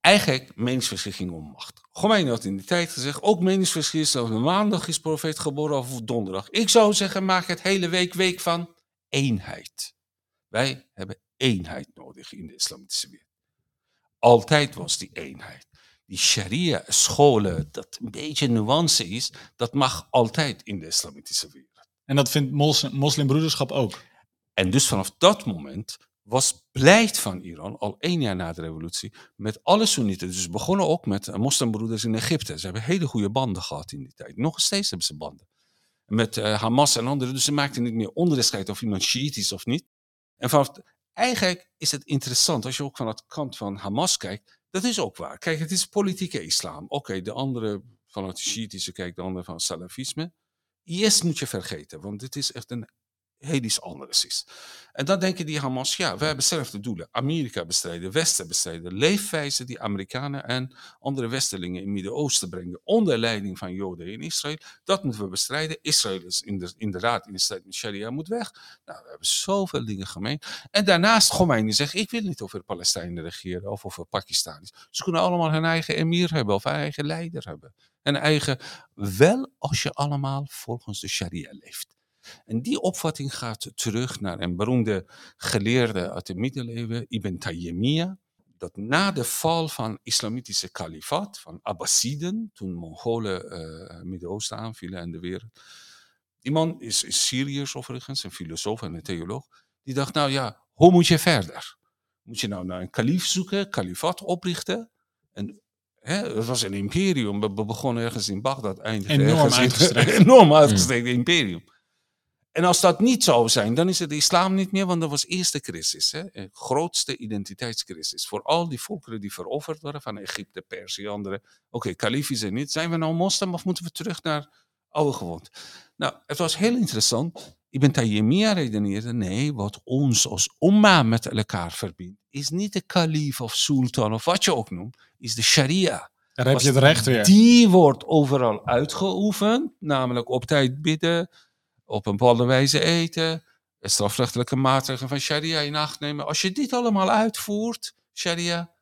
Eigenlijk meningsverschil ging om macht. Khomeini had in die tijd gezegd, ook meningsverschil is dat maandag is profeet geboren of donderdag. Ik zou zeggen, maak het hele week week van eenheid. Wij hebben eenheid nodig in de islamitische wereld. Altijd was die eenheid. Die sharia-scholen, dat een beetje nuance is, dat mag altijd in de islamitische wereld. En dat vindt mos moslimbroederschap ook. En dus vanaf dat moment was beleid van Iran, al één jaar na de revolutie, met alle Soenieten. Dus begonnen ook met eh, moslimbroeders in Egypte. Ze hebben hele goede banden gehad in die tijd. Nog steeds hebben ze banden. Met uh, Hamas en anderen. Dus ze maakten niet meer onderscheid of iemand Shiït is of niet. En vanaf, eigenlijk is het interessant, als je ook van het kant van Hamas kijkt, dat is ook waar. Kijk, het is politieke islam. Oké, de andere van het Shiïtische kijkt, de andere van het Salafisme. IS moet je vergeten, want dit is echt een heel iets anders is. En dan denken die Hamas, ja, we hebben dezelfde doelen. Amerika bestrijden, Westen bestrijden, leefwijze die Amerikanen en andere Westelingen in het Midden-Oosten brengen, onder leiding van Joden in Israël, dat moeten we bestrijden. Israël is inderdaad in de strijd met Sharia moet weg. Nou, we hebben zoveel dingen gemeen. En daarnaast Khomeini zegt, ik wil niet over Palestijnen regeren of over Pakistanis. Ze kunnen allemaal hun eigen emir hebben of hun eigen leider hebben. Een eigen, wel als je allemaal volgens de Sharia leeft. En die opvatting gaat terug naar een beroemde geleerde uit de middeleeuwen, Ibn Taymiyyah, dat na de val van islamitische kalifaat, van Abbasiden, toen Mongolen uh, Midden-Oosten aanvielen en de wereld. Die man is, is Syriërs overigens, een filosoof en een theoloog. Die dacht, nou ja, hoe moet je verder? Moet je nou naar een kalif zoeken, kalifaat oprichten? En hè, het was een imperium. We begonnen ergens in Bagdad, eindigde enorm uitgestrekt. enorm uitgestrekt imperium. En als dat niet zou zijn, dan is het de islam niet meer, want dat was eerste crisis. Hè? Een grootste identiteitscrisis. Voor al die volkeren die veroverd waren, van Egypte, Perzië, andere. Oké, okay, er niet. Zijn we nou moslim of moeten we terug naar oude gewoonte? Nou, het was heel interessant. Ibn Taymiyyah redeneerde, nee, wat ons als umma met elkaar verbindt, is niet de kalif of sultan of wat je ook noemt, is de sharia. Daar heb je het recht weer. Die wordt overal uitgeoefend, namelijk op tijd bidden, op een bepaalde wijze eten, strafrechtelijke maatregelen van sharia in acht nemen. Als je dit allemaal uitvoert, sharia,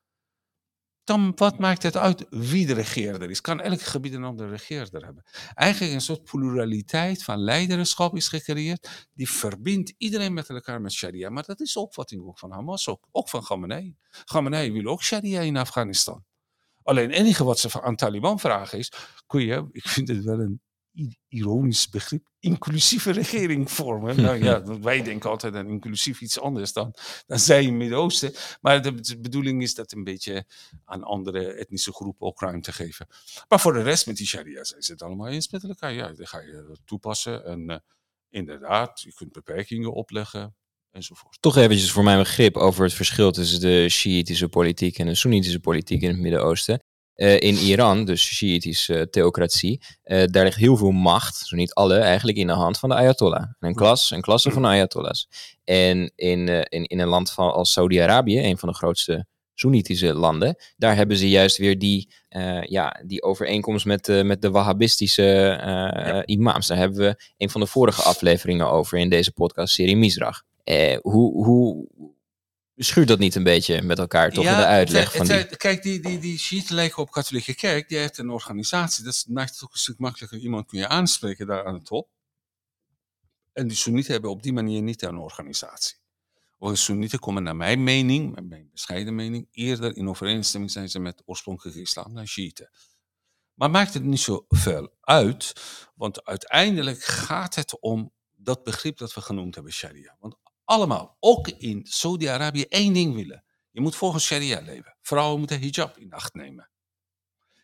dan wat maakt het uit wie de regeerder is? Kan elk gebied een andere regeerder hebben? Eigenlijk een soort pluraliteit van leiderschap is gecreëerd, die verbindt iedereen met elkaar met sharia. Maar dat is de opvatting ook van Hamas, ook, van Khamenei. Khamenei wil ook sharia in Afghanistan. Alleen het enige wat ze aan Taliban vragen is, kun je, ik vind het wel een ironisch begrip, inclusieve regering vormen. nou ja, wij denken altijd aan inclusief iets anders dan, dan zij in het Midden-Oosten. Maar de, bedoeling is dat een beetje aan andere etnische groepen ook ruimte geven. Maar voor de rest met die sharia zijn ze het allemaal eens met elkaar. Ja, dan ga je toepassen. En uh, inderdaad, je kunt beperkingen opleggen. Enzovoort. Toch eventjes voor mijn begrip over het verschil tussen de Shiïtische politiek en de Soenitische politiek in het Midden-Oosten. Uh, in Iran, dus Shiïtische uh, theocratie, uh, daar ligt heel veel macht, zo niet alle, eigenlijk in de hand van de Ayatollah. Een, klas, een klasse van de Ayatollahs. En in, in, in een land van, als Saudi-Arabië, een van de grootste Soenitische landen, daar hebben ze juist weer die, ja, die overeenkomst met, met de Wahhabistische ja. imams. Daar hebben we een van de vorige afleveringen over in deze podcast-serie Misrach. hoe, hoe, schuurt dat niet een beetje met elkaar, toch? in de uitleg van die... Kijk, die, die, die Shiiten lijken op katholieke kerk. Die heeft een organisatie. Dat maakt het ook een stuk makkelijker. Iemand kun je aanspreken daar aan de top. En die Soenieten hebben op die manier niet een organisatie. Of de Soenieten komen naar mijn mening, mijn bescheiden mening, eerder in overeenstemming zijn ze met oorspronkelijke islam dan Shiiten. Maar maakt het niet zo veel uit, want uiteindelijk gaat het om dat begrip dat we genoemd hebben, sharia. Want allemaal, ook in Saudi-Arabië, één ding willen. Je moet volgens sharia leven. Vrouwen moeten hijab in acht nemen.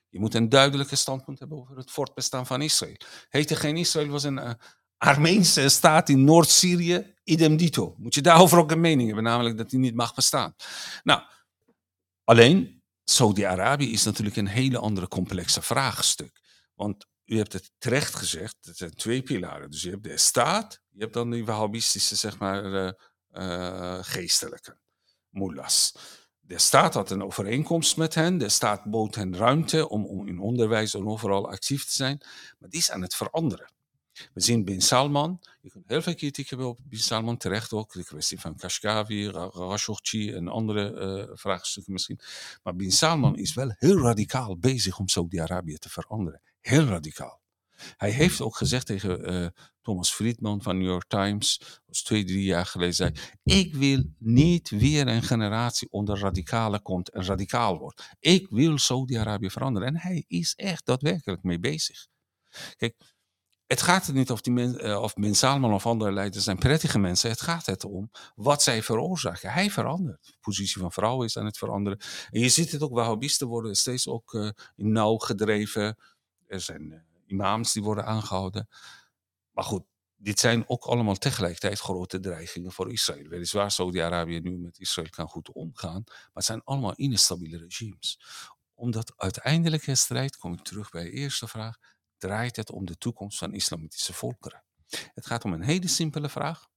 Je moet een duidelijke standpunt hebben over het voortbestaan van Israël. Heette geen Israël, was een uh, Armeense staat in Noord-Syrië, idem dito. Moet je daarover ook een mening hebben, namelijk dat die niet mag bestaan. Nou, alleen Saudi-Arabië is natuurlijk een hele andere complexe vraagstuk. Want u hebt het terecht gezegd, het zijn twee pilaren. Dus je hebt de staat, je hebt dan die Wahhabistische, zeg maar, uh, uh, geestelijke, mullahs. De staat had een overeenkomst met hen. De staat bood hen ruimte om, om in onderwijs en overal actief te zijn. Maar die is aan het veranderen. We zien Bin Salman, je kunt heel veel kritiek hebben op Bin Salman, terecht ook. De kwestie van Kashgavi, Khashoggi en andere uh, vraagstukken misschien. Maar Bin Salman is wel heel radicaal bezig om Saudi-Arabië te veranderen. Heel radicaal. Hij heeft ook gezegd tegen uh, Thomas Friedman van New York Times, was twee, drie jaar geleden, zei, ik wil niet weer een generatie onder radicalen komt en radicaal wordt. Ik wil Saudi-Arabië veranderen. En hij is echt daadwerkelijk mee bezig. Kijk, het gaat er niet of, die men, uh, of Ben Salman of andere leiders zijn prettige mensen. Het gaat het om wat zij veroorzaken. Hij verandert. De positie van vrouwen is aan het veranderen. En je ziet het ook, Wahhabisten worden steeds ook uh, in nauw gedreven. Er zijn uh, imams die worden aangehouden. Maar goed, dit zijn ook allemaal tegelijkertijd grote dreigingen voor Israël. Weliswaar Saudi-Arabië nu met Israël kan goed omgaan. Maar het zijn allemaal instabiele regimes. Omdat uiteindelijk de strijd, kom ik terug bij de eerste vraag draait het om de toekomst van islamitische volkeren. Het gaat om een hele simpele vraag.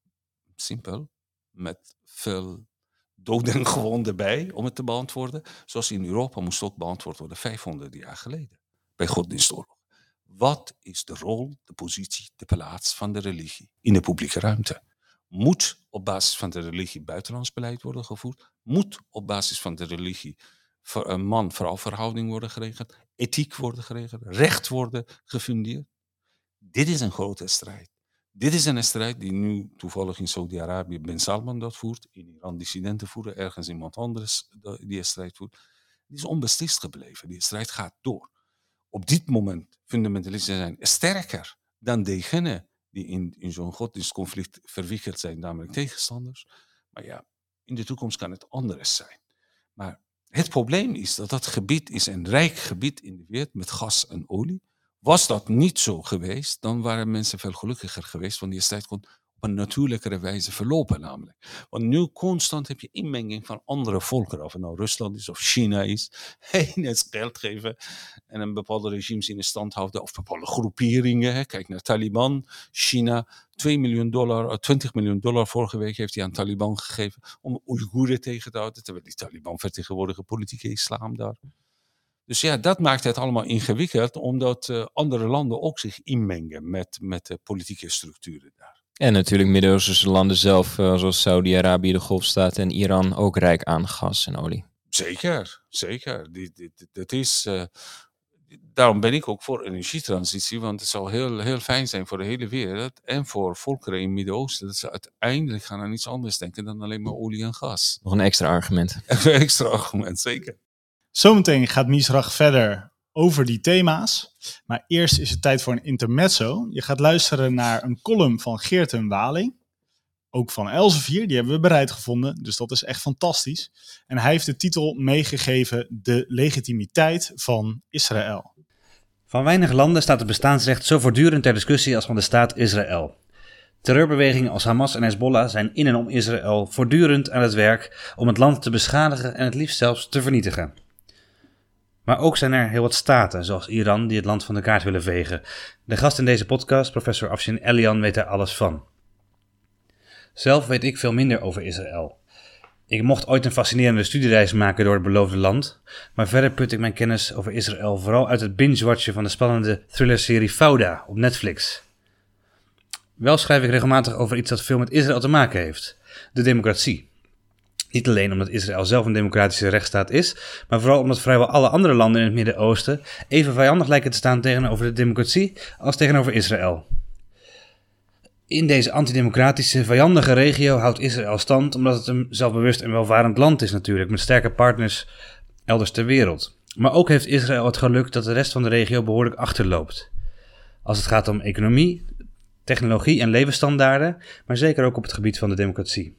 Simpel, met veel doden en gewonden bij om het te beantwoorden. Zoals in Europa moest ook beantwoord worden 500 jaar geleden. Bij godsdienstoorlog. Wat is de rol, de positie, de plaats van de religie in de publieke ruimte? Moet op basis van de religie buitenlands beleid worden gevoerd? Moet op basis van de religie voor een man-vrouw verhouding worden geregeld, ethiek worden geregeld, recht worden gefundeerd. Dit is een grote strijd. Dit is een strijd die nu toevallig in Saudi-Arabië Ben Salman dat voert, in Iran dissidenten voeren, ergens iemand anders die strijd voert. Die is onbeslist gebleven. Die strijd gaat door. Op dit moment fundamentalisten zijn sterker dan degenen die in, in zo'n godsdienstconflict verwikkeld zijn, namelijk tegenstanders. Maar ja, in de toekomst kan het anders zijn. Maar het probleem is dat dat gebied is een rijk gebied in de wereld met gas en olie. Was dat niet zo geweest, dan waren mensen veel gelukkiger geweest, want die strijd kon een natuurlijkere wijze verlopen namelijk. Want nu constant heb je inmenging van andere volkeren, of het nou Rusland is of China is. Heen het geld geven en een bepaalde regimes in stand houden, of bepaalde groeperingen. Kijk naar Taliban, China, 2 miljoen dollar, 20 miljoen dollar vorige week heeft hij aan Taliban gegeven om Oeigoeren tegen te houden, terwijl die Taliban vertegenwoordigen politieke islam daar. Dus ja, dat maakt het allemaal ingewikkeld, omdat uh, andere landen ook zich inmengen met, met de politieke structuren daar. En natuurlijk Midden-Oosterse landen zelf, uh, zoals Saudi-Arabië, de Golfstaten en Iran, ook rijk aan gas en olie. Zeker, zeker. Dat is, uh, daarom ben ik ook voor energietransitie, want het zou heel, heel fijn zijn voor de hele wereld en voor volkeren in het Midden-Oosten, dat ze uiteindelijk gaan aan iets anders denken dan alleen maar olie en gas. Nog een extra argument. een extra argument, zeker. Zometeen gaat Misrach verder over die thema's. Maar eerst is het tijd voor een intermezzo. Je gaat luisteren naar een column van Geert en Waling. Ook van Elsevier, die hebben we bereid gevonden. Dus dat is echt fantastisch. En hij heeft de titel meegegeven De legitimiteit van Israël. Van weinig landen staat het bestaansrecht zo voortdurend ter discussie als van de staat Israël. Terreurbewegingen als Hamas en Hezbollah zijn in en om Israël voortdurend aan het werk om het land te beschadigen en het liefst zelfs te vernietigen. Maar ook zijn er heel wat staten, zoals Iran, die het land van de kaart willen vegen. De gast in deze podcast, professor Afshin Elian, weet daar alles van. Zelf weet ik veel minder over Israël. Ik mocht ooit een fascinerende studiereis maken door het beloofde land, maar verder put ik mijn kennis over Israël vooral uit het binge-watchen van de spannende thrillerserie Fauda op Netflix. Wel schrijf ik regelmatig over iets dat veel met Israël te maken heeft: de democratie. Niet alleen omdat Israël zelf een democratische rechtsstaat is, maar vooral omdat vrijwel alle andere landen in het Midden-Oosten even vijandig lijken te staan tegenover de democratie als tegenover Israël. In deze antidemocratische, vijandige regio houdt Israël stand omdat het een zelfbewust en welvarend land is natuurlijk, met sterke partners elders ter wereld. Maar ook heeft Israël het geluk dat de rest van de regio behoorlijk achterloopt. Als het gaat om economie, technologie en levensstandaarden, maar zeker ook op het gebied van de democratie.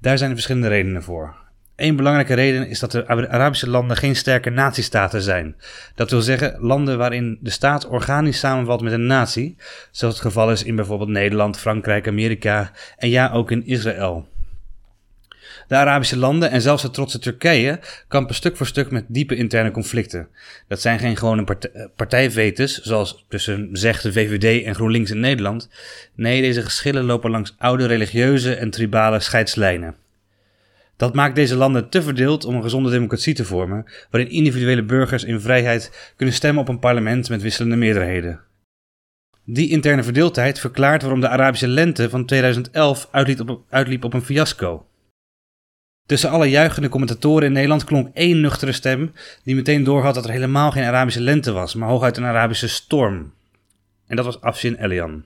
Daar zijn verschillende redenen voor. Een belangrijke reden is dat de Arabische landen geen sterke natiestaten zijn. Dat wil zeggen landen waarin de staat organisch samenvalt met een natie, zoals het geval is in bijvoorbeeld Nederland, Frankrijk, Amerika en ja ook in Israël. De Arabische landen en zelfs het trotse Turkije kampen stuk voor stuk met diepe interne conflicten. Dat zijn geen gewone eh, partijvetes, zoals tussen zegt de VVD en GroenLinks in Nederland. Nee, deze geschillen lopen langs oude religieuze en tribale scheidslijnen. Dat maakt deze landen te verdeeld om een gezonde democratie te vormen, waarin individuele burgers in vrijheid kunnen stemmen op een parlement met wisselende meerderheden. Die interne verdeeldheid verklaart waarom de Arabische lente van 2011 uitliep op, uitliep op een fiasco. Tussen alle juichende commentatoren in Nederland klonk één nuchtere stem die meteen doorhad dat er helemaal geen Arabische lente was, maar hooguit een Arabische storm. En dat was Afshin Elian.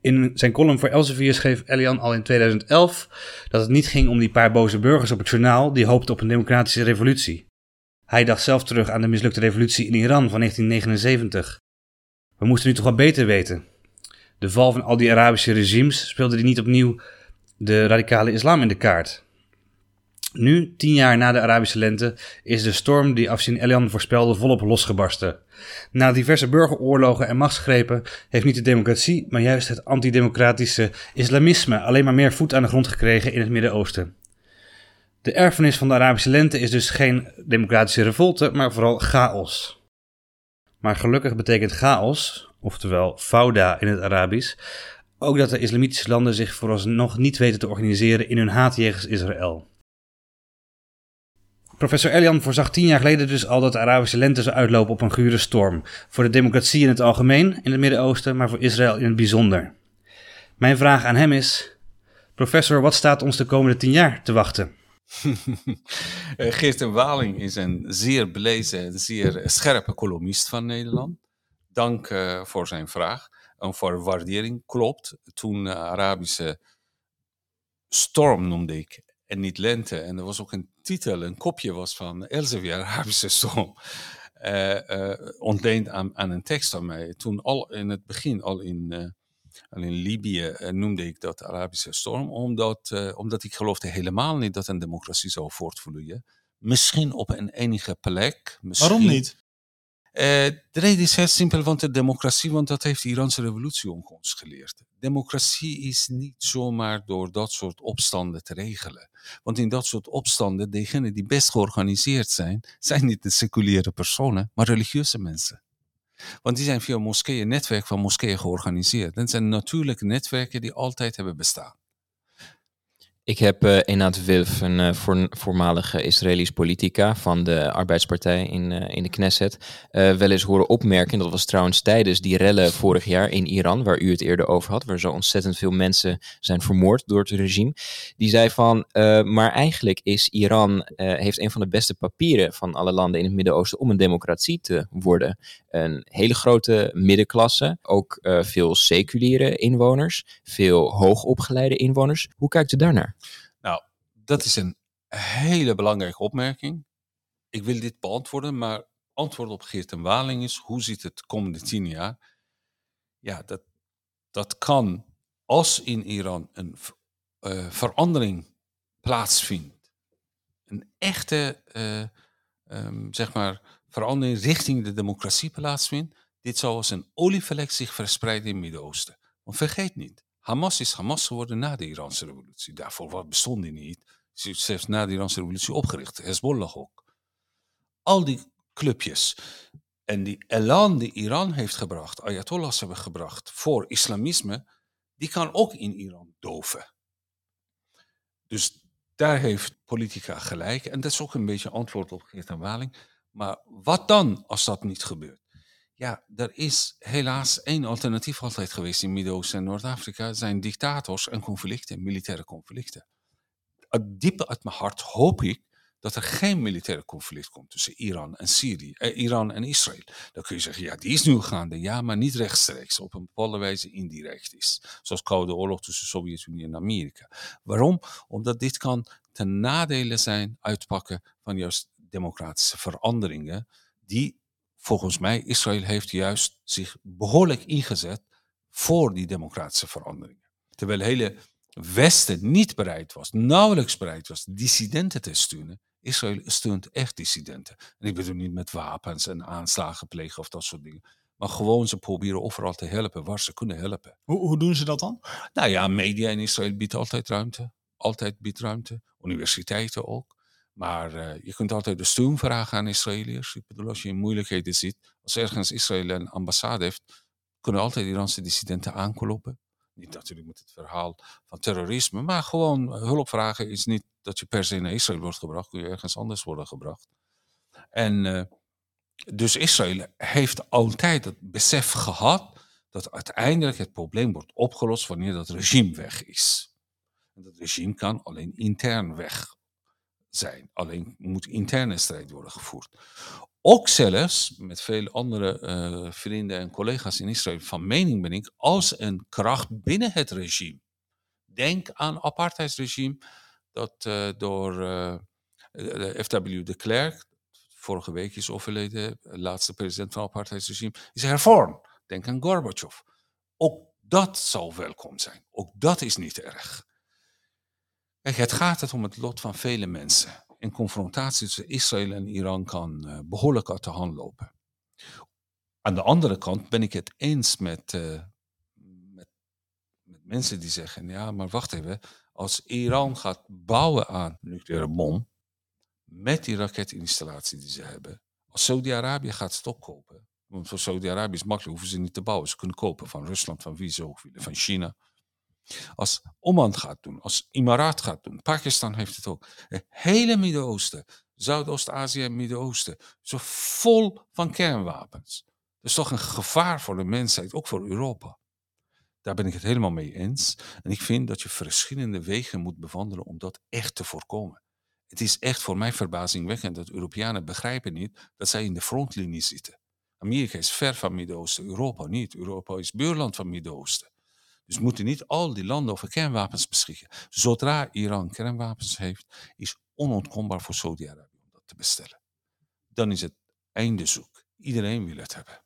In zijn column voor Elsevier schreef Elian al in 2011 dat het niet ging om die paar boze burgers op het journaal die hoopten op een democratische revolutie. Hij dacht zelf terug aan de mislukte revolutie in Iran van 1979. We moesten nu toch wel beter weten. De val van al die Arabische regimes speelde die niet opnieuw de radicale islam in de kaart. Nu, tien jaar na de Arabische lente, is de storm die Afshin Elian voorspelde volop losgebarsten. Na diverse burgeroorlogen en machtsgrepen heeft niet de democratie, maar juist het antidemocratische islamisme alleen maar meer voet aan de grond gekregen in het Midden-Oosten. De erfenis van de Arabische lente is dus geen democratische revolte, maar vooral chaos. Maar gelukkig betekent chaos, oftewel fauda in het Arabisch, ook dat de islamitische landen zich vooralsnog niet weten te organiseren in hun haat jegens Israël. Professor Elian voorzag tien jaar geleden dus al dat de Arabische lente zou uitlopen op een gure storm. Voor de democratie in het algemeen in het Midden-Oosten, maar voor Israël in het bijzonder. Mijn vraag aan hem is: Professor, wat staat ons de komende tien jaar te wachten? Eh, Geert en Waling is een zeer belezen, zeer scherpe columnist van Nederland. Dank uh, voor zijn vraag en voor waardering. Klopt, toen de Arabische storm noemde ik en niet lente. En er was ook een titel, een kopje was van Elsevier, Arabische storm. Uh, ontleend aan, aan, een tekst van mij. Toen al in het begin, al in, uh, al in Libië, noemde ik dat Arabische storm, omdat, omdat ik geloofde helemaal niet dat een democratie zou voortvloeien. Misschien op een enige plek. Waarom niet? De reden is heel simpel, want de democratie, want dat heeft de Iraanse revolutie ons geleerd. Democratie is niet zomaar door dat soort opstanden te regelen. Want in dat soort opstanden, degenen die best georganiseerd zijn, zijn niet de seculiere personen, maar religieuze mensen. Want die zijn via moskeeën, netwerk van moskeeën georganiseerd. Dat zijn natuurlijke netwerken die altijd hebben bestaan. Ik heb uh, Enat Wilf, een voor, voormalige Israëlisch politica van de Arbeidspartij in, uh, in de Knesset, wel eens horen opmerken. Dat was trouwens tijdens die rellen vorig jaar in Iran, waar u het eerder over had, waar zo ontzettend veel mensen zijn vermoord door het regime. Die zei van, maar eigenlijk is Iran, heeft een van de beste papieren van alle landen in het Midden-Oosten om een democratie te worden. Een hele grote middenklasse, ook veel seculiere inwoners, veel hoogopgeleide inwoners. Hoe kijkt u daarnaar? Dat is een hele belangrijke opmerking. Ik wil dit beantwoorden, maar antwoord op Geert en Waling is: hoe ziet het de komende tien jaar? Ja, dat, dat kan als in Iran een uh, verandering plaatsvindt, een echte uh, um, zeg maar, verandering richting de democratie plaatsvindt, dit zou als een olievlek zich verspreiden in het Midden-Oosten. Want vergeet niet, Hamas is Hamas geworden na de Iraanse revolutie. Daarvoor bestond die niet. Zelfs na de Iraanse revolutie opgericht. Hezbollah ook. Al die clubjes en die elan die Iran heeft gebracht, Ayatollahs hebben gebracht voor islamisme, die kan ook in Iran doven. Dus daar heeft politica gelijk. En dat is ook een beetje antwoord op Geert en Waling. Maar wat dan als dat niet gebeurt? Ja, er is helaas één alternatief altijd geweest in Midden-Oosten en Noord-Afrika. zijn dictators en conflicten, militaire conflicten. Diep uit mijn hart hoop ik dat er geen militaire conflict komt tussen Iran en Syrië, eh, Iran en Israël. Dan kun je zeggen, ja, die is nu gaande, ja, maar niet rechtstreeks, op een bepaalde wijze indirect is. Zoals Koude Oorlog tussen de Sovjet-Unie en Amerika. Waarom? Omdat dit kan ten nadele zijn, uitpakken van juist democratische veranderingen, die volgens mij, Israël heeft juist zich behoorlijk ingezet voor die democratische veranderingen. Terwijl hele Westen niet bereid was, nauwelijks bereid was, dissidenten te steunen. Israël steunt echt dissidenten. En ik bedoel niet met wapens en aanslagen plegen of dat soort dingen. Maar gewoon ze proberen overal te helpen waar ze kunnen helpen. Hoe, hoe doen ze dat dan? Nou ja, media in Israël biedt altijd ruimte. Altijd biedt ruimte. Universiteiten ook. Maar uh, je kunt altijd de steun vragen aan Israëliërs. Ik bedoel, als je in moeilijkheden zit, als ergens Israël een ambassade heeft, kunnen altijd Iraanse dissidenten aankloppen. Niet natuurlijk met het verhaal van terrorisme, maar gewoon hulp vragen is niet dat je per se naar Israël wordt gebracht, kun je ergens anders worden gebracht. En uh, dus Israël heeft altijd het besef gehad dat uiteindelijk het probleem wordt opgelost wanneer dat regime weg is. En dat regime kan alleen intern weg zijn. Alleen moet interne strijd worden gevoerd. Ook zelfs met veel andere uh, vrienden en collega's in Israël van mening ben ik, als een kracht binnen het regime. Denk aan apartheidsregime dat uh, door de F.W. de Klerk, vorige week is overleden, laatste president van het apartheidsregime, is hervormd. Denk aan Gorbachev. Ook dat zal welkom zijn. Ook dat is niet erg. Het gaat het om het lot van vele mensen. En confrontatie tussen Israël en Iran kan uh, behoorlijk uit de hand lopen. Aan de andere kant ben ik het eens met, uh, met, met, mensen die zeggen: ja, maar wacht even. Als Iran gaat bouwen aan nucleaire bom, met die raketinstallatie die ze hebben, als Saudi-Arabië gaat het opkopen, want voor Saudi-Arabië is makkelijk, hoeven ze niet te bouwen. Ze kunnen kopen van Rusland, van wie ze ook willen, van China. Als Oman gaat doen, als Emiraat gaat doen, Pakistan heeft het ook. Het hele Midden-Oosten, Zuidoost-Azië en Midden-Oosten, zo vol van kernwapens. Dat is toch een gevaar voor de mensheid, ook voor Europa. Daar ben ik het helemaal mee eens. En ik vind dat je verschillende wegen moet bewandelen om dat echt te voorkomen. Het is echt voor mij verbazingwekkend dat Europeanen begrijpen niet dat zij in de frontlinie zitten. Amerika is ver van Midden-Oosten, Europa niet. Europa is buurland van Midden-Oosten. Dus moeten niet al die landen over kernwapens beschikken. Zodra Iran kernwapens heeft, is onontkombaar voor Saudi-Arabië om dat te bestellen. Dan is het einde zoek. Iedereen wil het hebben.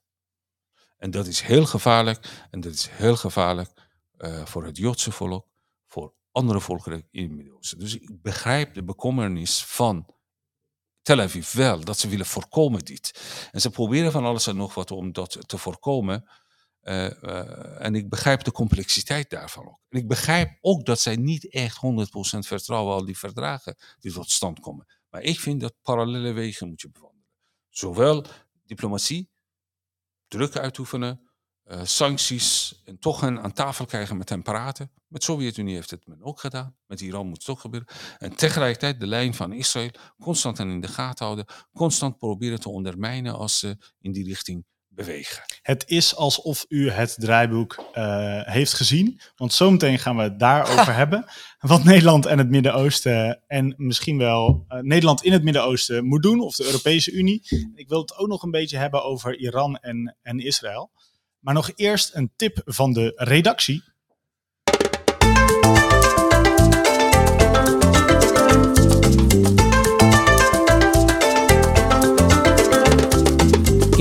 En dat is heel gevaarlijk. En dat is heel gevaarlijk uh, voor het Joodse volk, voor andere volkeren in het Midden-Oosten. Dus ik begrijp de bekommernis van Tel Aviv wel, dat ze willen voorkomen dit. En ze proberen van alles en nog wat om dat te voorkomen. Uh, uh, en ik begrijp de complexiteit daarvan ook. En ik begrijp ook dat zij niet echt 100% vertrouwen al die verdragen die tot stand komen. Maar ik vind dat parallele wegen moet je bewandelen. Zowel diplomatie, druk uitoefenen, uh, sancties en toch hen aan tafel krijgen met hen praten. Met de Sovjet-Unie heeft het men ook gedaan. Met Iran moet het ook gebeuren. En tegelijkertijd de lijn van Israël constant in de gaten houden. Constant proberen te ondermijnen als ze in die richting bewegen. Het is alsof u het draaiboek uh, heeft gezien. Want zometeen gaan we het daarover hebben. Wat Nederland en het Midden-Oosten en misschien wel uh, Nederland in het Midden-Oosten moet doen. Of de Europese Unie. Ik wil het ook nog een beetje hebben over Iran en, en Israël. Maar nog eerst een tip van de redactie.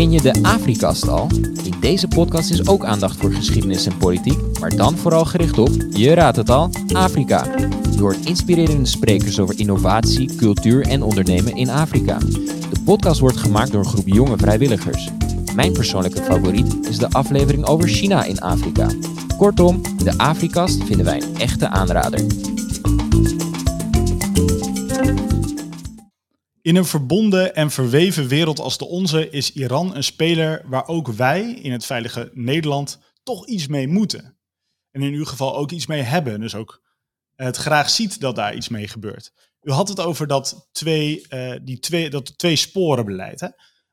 Ken je de Afrikast al? In deze podcast is ook aandacht voor geschiedenis en politiek, maar dan vooral gericht op, je raadt het al, Afrika. Je hoort inspirerende sprekers over innovatie, cultuur en ondernemen in Afrika. De podcast wordt gemaakt door een groep jonge vrijwilligers. Mijn persoonlijke favoriet is de aflevering over China in Afrika. Kortom, de Afrikast vinden wij een echte aanrader. In een verbonden en verweven wereld als de onze is Iran een speler waar ook wij in het veilige Nederland toch iets mee moeten. En in uw geval ook iets mee hebben, dus ook het graag ziet dat daar iets mee gebeurt. U had het over dat twee, uh, die twee, dat twee sporen beleid. Hè?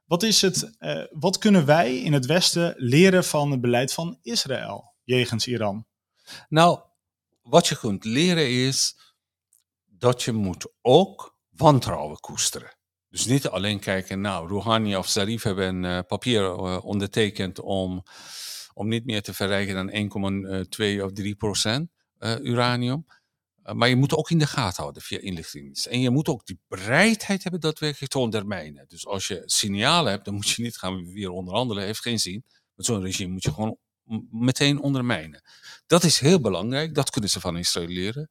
Wat, is het, uh, wat kunnen wij in het Westen leren van het beleid van Israël jegens Iran? Nou, wat je kunt leren is dat je moet ook wantrouwen koesteren. Dus niet alleen kijken, nou, Rouhani of Zarif hebben een uh, papier uh, ondertekend om, om niet meer te verrijken dan 1,2 of 3 procent uranium. maar je moet ook in de gaten houden via inlichtingendienst. En je moet ook die bereidheid hebben daadwerkelijk te ondermijnen. Dus als je signalen hebt, dan moet je niet gaan weer onderhandelen, heeft geen zin. Met zo'n regime moet je gewoon meteen ondermijnen. Dat is heel belangrijk, dat kunnen ze van Israël leren.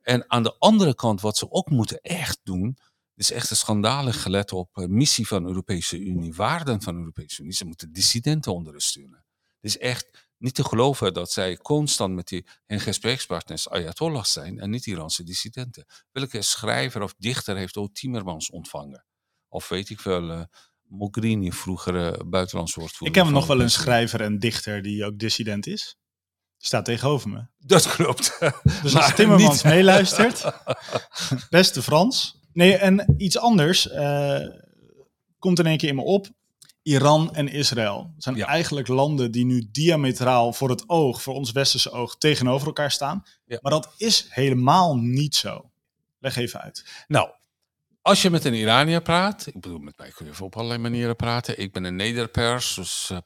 En aan de andere kant, wat ze ook moeten echt doen, is echt een schandalig gelet op missie van de Europese Unie, waarden van de Europese Unie. Ze moeten dissidenten ondersteunen. Het is echt niet te geloven dat zij constant met die, hun gesprekspartners Ayatollahs zijn en niet Iraanse dissidenten. Welke schrijver of dichter heeft ook Timmermans ontvangen? Of weet ik wel, uh, Mogherini, vroeger uh, buitenlands woordvoerder. Ik ken nog wel een schrijver en dichter die ook dissident is. Staat tegenover me. Dat klopt. Dus als Timmermans niet- meeluistert, beste Frans. Nee, en iets anders eh, komt in één keer in me op. Iran en Israël zijn Ja. eigenlijk landen die nu diametraal voor het oog, voor ons westerse oog, tegenover elkaar staan. Ja. Maar dat is helemaal niet zo. Leg even uit. Nou, als je met een Iranier praat, ik bedoel, met mij kun je op allerlei manieren praten. Ik ben een nederpers, dus eh,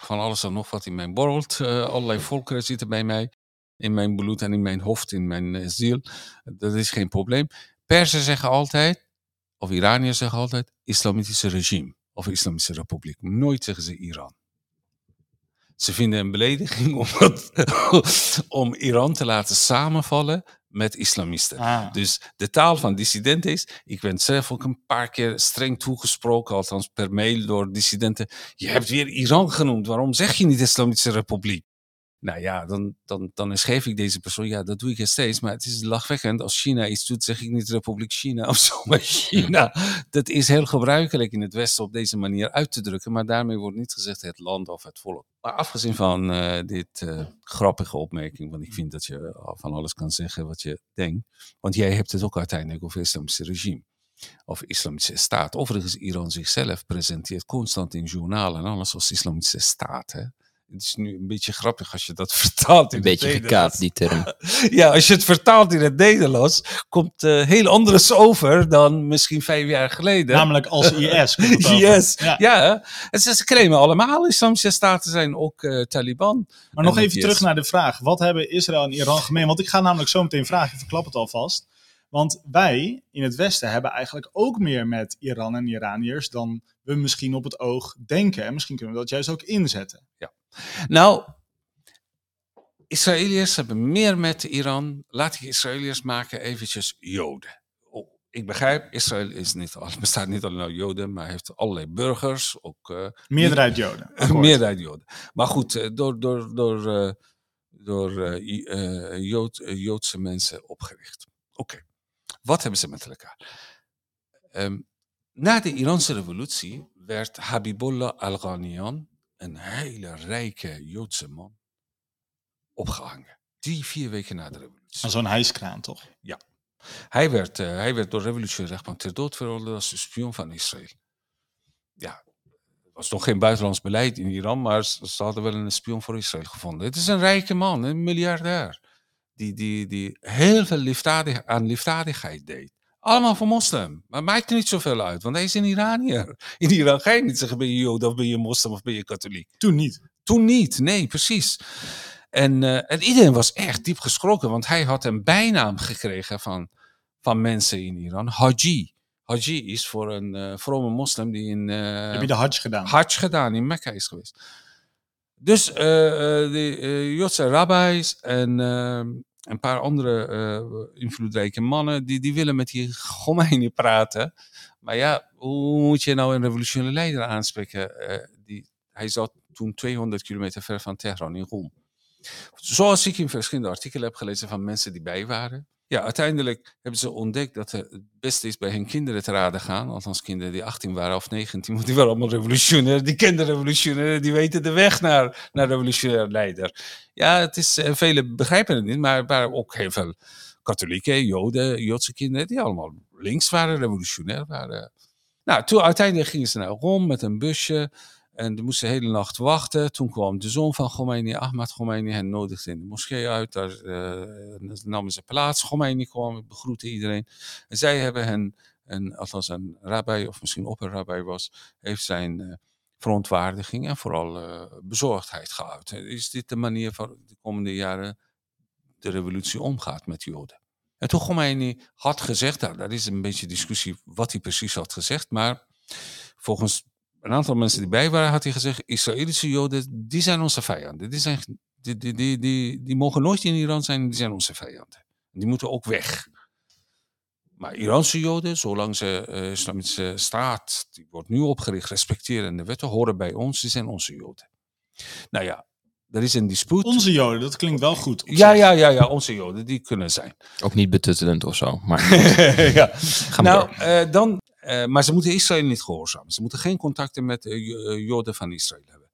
van alles en nog wat in mijn borrelt. Eh, allerlei volkeren zitten bij mij, in mijn bloed en in mijn hoofd, in mijn eh, ziel. Dat is geen probleem. Persen zeggen altijd, of Iraniërs zeggen altijd, islamitische regime of islamitische republiek. Nooit zeggen ze Iran. Ze vinden een belediging om Iran te laten samenvallen met islamisten. Ah. Dus de taal van dissidenten is, ik ben zelf ook een paar keer streng toegesproken, althans per mail door dissidenten. Je hebt weer Iran genoemd, waarom zeg je niet Islamitische Republiek? Nou ja, dan, dan, dan geef ik deze persoon, ja, dat doe ik steeds, maar het is lachwekkend. Als China iets doet, zeg ik niet Republiek China of zo, maar China. Dat is heel gebruikelijk in het Westen op deze manier uit te drukken, maar daarmee wordt niet gezegd het land of het volk. Maar afgezien van eh, dit eh, grappige opmerking, want ik vind dat je van alles kan zeggen wat je denkt, want jij hebt het ook uiteindelijk over het islamische regime. Of islamitische staat. Overigens, Iran zichzelf presenteert constant in journalen en alles als islamitische staat. Hè? Het is nu een beetje grappig als je dat vertaalt in Een beetje het Nederlands. gekaapt, die term. Ja, als je het vertaalt in het Nederlands, komt eh heel anders over dan misschien vijf jaar geleden. Namelijk als IS. Yes, Ja. ja. En ze, claimen allemaal islamische staten zijn, ook eh, Taliban. Maar nog En even terug naar de vraag. Wat hebben Israël en Iran gemeen? Want ik ga namelijk zo meteen vragen. Ik verklap het alvast. Want wij in het Westen hebben eigenlijk ook meer met Iran en Iraniërs dan we misschien op het oog denken. En misschien kunnen we dat juist ook inzetten. Nou, Israëliërs hebben meer met Iran. Laat ik Israëliërs maken eventjes Joden. Oh, ik begrijp, Israël is niet, bestaat niet alleen uit Joden, maar heeft allerlei burgers, ook eh, Meerderheid Joden. Meerderheid Joden. Maar goed, eh, door, door, door, eh, door Jood, Joodse mensen opgericht. Oké, wat hebben ze met elkaar? Ehm, na de Iraanse revolutie werd Habibullah al-Ghanian, een hele rijke Joodse man, opgehangen. Drie, vier weken na de revolutie. Aan zo'n hijskraan, toch? Hij werd, eh, hij werd door revolutionaire rechtbank ter dood veroordeeld als een spion van Israël. Ja, er was nog geen buitenlands beleid in Iran, maar ze, ze hadden wel een spion voor Israël gevonden. Het is een rijke man, een miljardair, die, die, die heel veel liefdadig, aan liefdadigheid deed. Allemaal voor moslim, maar maakt niet zoveel uit, want hij is een Iranier. In Iran ga je niet zeggen, ben je Jood of ben je moslim of ben je katholiek. Toen niet. Toen niet, nee, precies. En, eh, en iedereen was echt diep geschrokken, want hij had een bijnaam gekregen van, van mensen in Iran, Haji. Haji is voor een uh, vrome moslim die in uh, Heb je de Hajj gedaan? Hajj gedaan in Mekka is geweest. Dus de Joodse rabbis en uh, een paar andere uh, invloedrijke mannen, die, die willen met die Khomeini praten. Maar ja, hoe moet je nou een revolutionaire leider aanspreken? Uh, die, hij zat toen 200 kilometer ver van Teheran in Rom. Zoals ik in verschillende artikelen heb gelezen van mensen die bij waren. Ja, uiteindelijk hebben ze ontdekt dat het beste is bij hun kinderen te raden gaan. Althans, kinderen die 18 waren of 19, want die waren allemaal revolutionair. Die kenden revolutionair, die weten de weg naar, naar revolutionair leider. Ja, het is, uh, velen begrijpen het niet, maar waren ook heel veel katholieken, joden, joodse kinderen, die allemaal links waren, revolutionair waren. Nou, toen uiteindelijk gingen ze naar Rom met een busje. En die moesten de hele nacht wachten. Toen kwam de zoon van Khomeini, Ahmad Khomeini, hen nodigde in de moskee uit. Daar uh, namen ze plaats. Khomeini kwam, begroette iedereen. En zij hebben hen, en althans een rabbi, of misschien opperrabbi was, heeft zijn uh, verontwaardiging en vooral uh, bezorgdheid geuit. Is dit de manier van de komende jaren de revolutie omgaat met Joden? En toen Khomeini had gezegd, nou, daar is een beetje discussie wat hij precies had gezegd, maar volgens een aantal mensen die bij waren, had hij gezegd: Israëlische Joden, die zijn onze vijanden. Die, zijn, die, die, die, die, die mogen nooit in Iran zijn, die zijn onze vijanden. Die moeten ook weg. Maar Iraanse Joden, zolang ze uh, islamitische staat, die wordt nu opgericht, respecteren de wetten, horen bij ons, die zijn onze Joden. Nou ja, er is een dispuut. Onze Joden, dat klinkt wel goed. Ja, ja, ja, ja, onze Joden, die kunnen zijn. Ook niet betuttelend of zo. Maar ja. Nou, uh, dan, uh, maar ze moeten Israël niet gehoorzamen. Ze moeten geen contacten met uh, Joden van Israël hebben.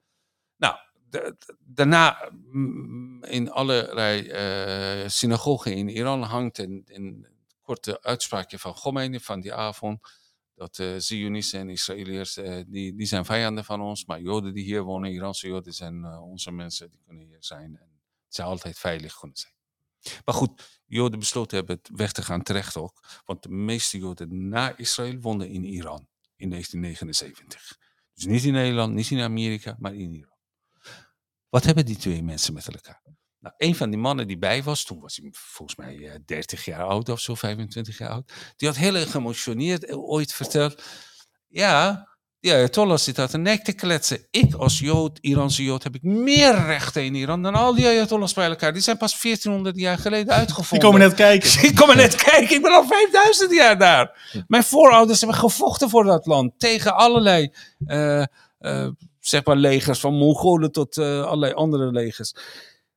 Nou, da- daarna mm, in allerlei eh synagogen in Iran hangt een, korte uitspraakje van Khomeini van die avond. Dat uh, Zionisten en Israëliërs, eh, die, die zijn vijanden van ons. Maar Joden die hier wonen, Iranse Joden, zijn eh, onze mensen. Die kunnen hier zijn. En het zou altijd veilig kunnen zijn. Maar goed, Joden besloten hebben het weg te gaan terecht ook. Want de meeste Joden na Israël woonden in Iran in 1979. Dus niet in Nederland, niet in Amerika, maar in Iran. Wat hebben die twee mensen met elkaar? Nou, een van die mannen die bij was, toen was hij volgens mij eh, 30 jaar oud of zo, 25 jaar oud. Die had heel geëmotioneerd eh, ooit verteld. Ja, die Ayatollah zit uit de nek te kletsen. Ik als Jood, Iranse Jood, heb ik meer rechten in Iran dan al die Ayatollahs bij elkaar. Die zijn pas 1400 jaar geleden Die uitgevonden. komen net kijken. Ik kom er net kijken, ik ben al 5000 jaar daar. Mijn voorouders hebben gevochten voor dat land. Tegen allerlei, eh, eh, zeg maar, legers. Van Mongolen tot eh, allerlei andere legers.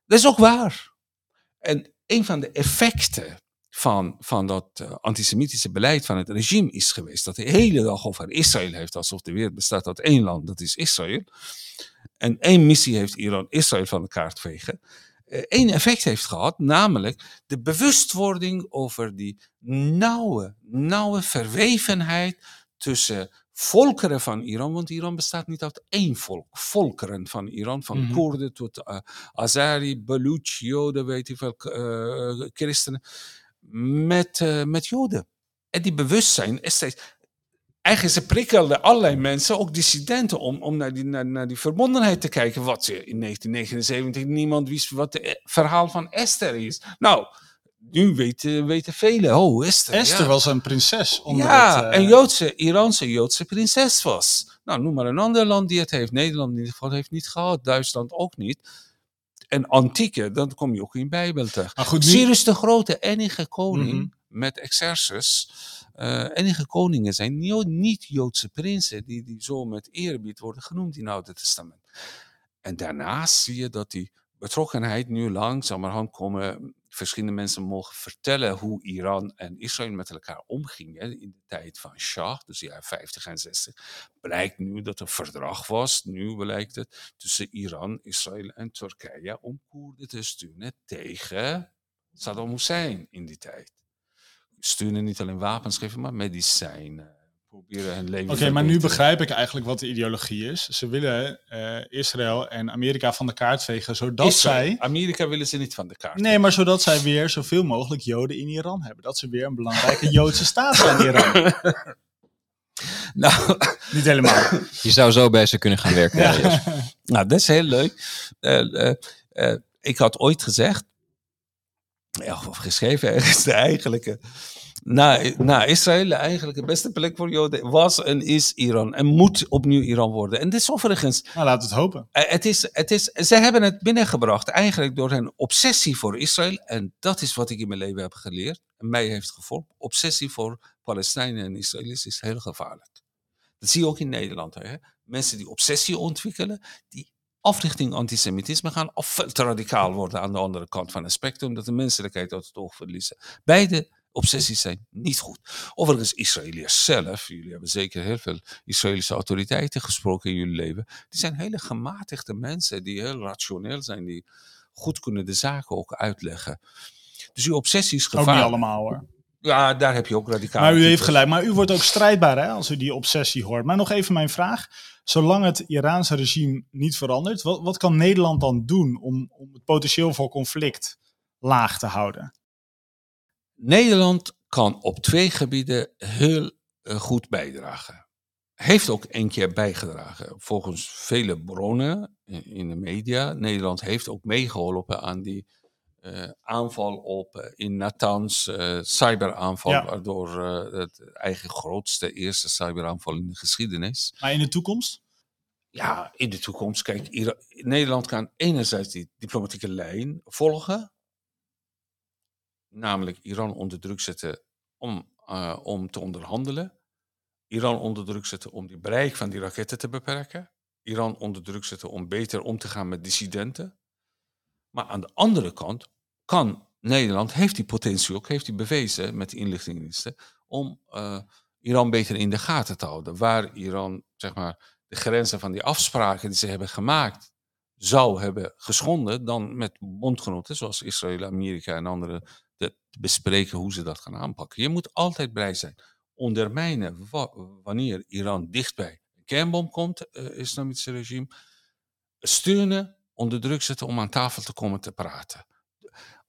Dat is ook waar. En een van de effecten van, van dat eh, antisemitische beleid van het regime is geweest. Dat de hele dag over Israël heeft. Alsof de wereld bestaat uit één land, dat is Israël. En één missie heeft Iran Israël van de kaart vegen eh, één effect heeft gehad, namelijk de bewustwording over die nauwe, nauwe verwevenheid tussen volkeren van Iran, want Iran bestaat niet uit één volk, volkeren van Iran, van Mhm. Koerden tot uh, Azari, Baluch, Joden, weet ik veel, uh, christenen, met, uh, met Joden. En die bewustzijn is steeds, eigenlijk ze prikkelden allerlei mensen, ook dissidenten, om, om naar, die, naar, naar die verbondenheid te kijken. Wat ze in 1979 niemand wist wat het verhaal van Esther is. Nou, nu weten, weten velen. Oh, Esther. Esther ja. was een prinses. Onder ja, het, uh... een Joodse, Iraanse Joodse prinses was. Nou, noem maar een ander land die het heeft. Nederland in ieder geval heeft niet gehad. Duitsland ook niet. En antieke, dan kom je ook in de Bijbel tegen. Maar goed, nu... Cyrus de Grote, enige koning mm -hmm. met Exercus. Uh, enige koningen zijn niet-Joodse prinsen die, die zo met eerbied worden genoemd in het Oude Testament. En daarnaast zie je dat die betrokkenheid nu langzamerhand komen. Verschillende mensen mogen vertellen hoe Iran en Israël met elkaar omgingen in de tijd van Shah, dus jaren 50 en 60. Blijkt nu dat er verdrag was, nu blijkt het, tussen Iran, Israël en Turkije om Koerden te steunen tegen Saddam Hussein in die tijd sturen niet alleen wapens geven, maar medicijnen. Proberen hun leven Oké, okay, maar nu begrijp ik eigenlijk wat de ideologie is. Ze willen uh, Israël en Amerika van de kaart vegen, zodat Israël. zij... Amerika willen ze niet van de kaart Nee, maar zodat zij weer zoveel mogelijk Joden in Iran hebben. Dat ze weer een belangrijke Joodse staat zijn in Iran. nou, niet helemaal. Je zou zo bij ze kunnen gaan werken. ja. Ja, nou, dat is heel leuk. Uh, uh, ik had ooit gezegd, ja, of geschreven ergens, de eigenlijke. Na, na Israël, de eigenlijke beste plek voor Joden was en is Iran. En moet opnieuw Iran worden. En dit is overigens. Nou, laat het hopen. Het is, het is, ze hebben het binnengebracht eigenlijk door hun obsessie voor Israël. En dat is wat ik in mijn leven heb geleerd. En mij heeft gevormd. Obsessie voor Palestijnen en Israëli's is heel gevaarlijk. Dat zie je ook in Nederland. Hè? Mensen die obsessie ontwikkelen, die africhting antisemitisme gaan of veel te radicaal worden aan de andere kant van het spectrum, dat de menselijkheid uit het oog verliezen. Beide obsessies zijn niet goed. Overigens, Israëliërs zelf, jullie hebben zeker heel veel Israëlische autoriteiten gesproken in jullie leven, die zijn hele gematigde mensen, die heel rationeel zijn, die goed kunnen de zaken ook uitleggen. Dus uw obsessie is gevaarlijk. Ook niet allemaal hoor. Ja, daar heb je ook radicaal. Maar u heeft gelijk. Maar u wordt ook strijdbaar hè, als u die obsessie hoort. Maar nog even mijn vraag. Zolang het Iraanse regime niet verandert, wat, wat kan Nederland dan doen om, om het potentieel voor conflict laag te houden? Nederland kan op twee gebieden heel uh, goed bijdragen. Heeft ook een keer bijgedragen. Volgens vele bronnen in de media. Nederland heeft ook meegeholpen aan die uh, aanval op uh, in Natanz, uh, cyberaanval, ja. waardoor het eigen grootste eerste cyberaanval in de geschiedenis. Maar in de toekomst? Ja, in de toekomst. Kijk, Nederland kan enerzijds die diplomatieke lijn volgen, namelijk Iran onder druk zetten om, om te onderhandelen, Iran onder druk zetten om die bereik van die raketten te beperken, Iran onder druk zetten om beter om te gaan met dissidenten. Maar aan de andere kant kan Nederland, heeft die potentie ook, heeft die bewezen met de inlichtingendiensten, om uh, Iran beter in de gaten te houden. Waar Iran, zeg maar, de grenzen van die afspraken die ze hebben gemaakt zou hebben geschonden, dan met bondgenoten zoals Israël, Amerika en anderen te bespreken hoe ze dat gaan aanpakken. Je moet altijd blij zijn. Ondermijnen wanneer Iran dichtbij een kernbom komt, uh, islamitische regime. Steunen, onder druk zetten om aan tafel te komen te praten.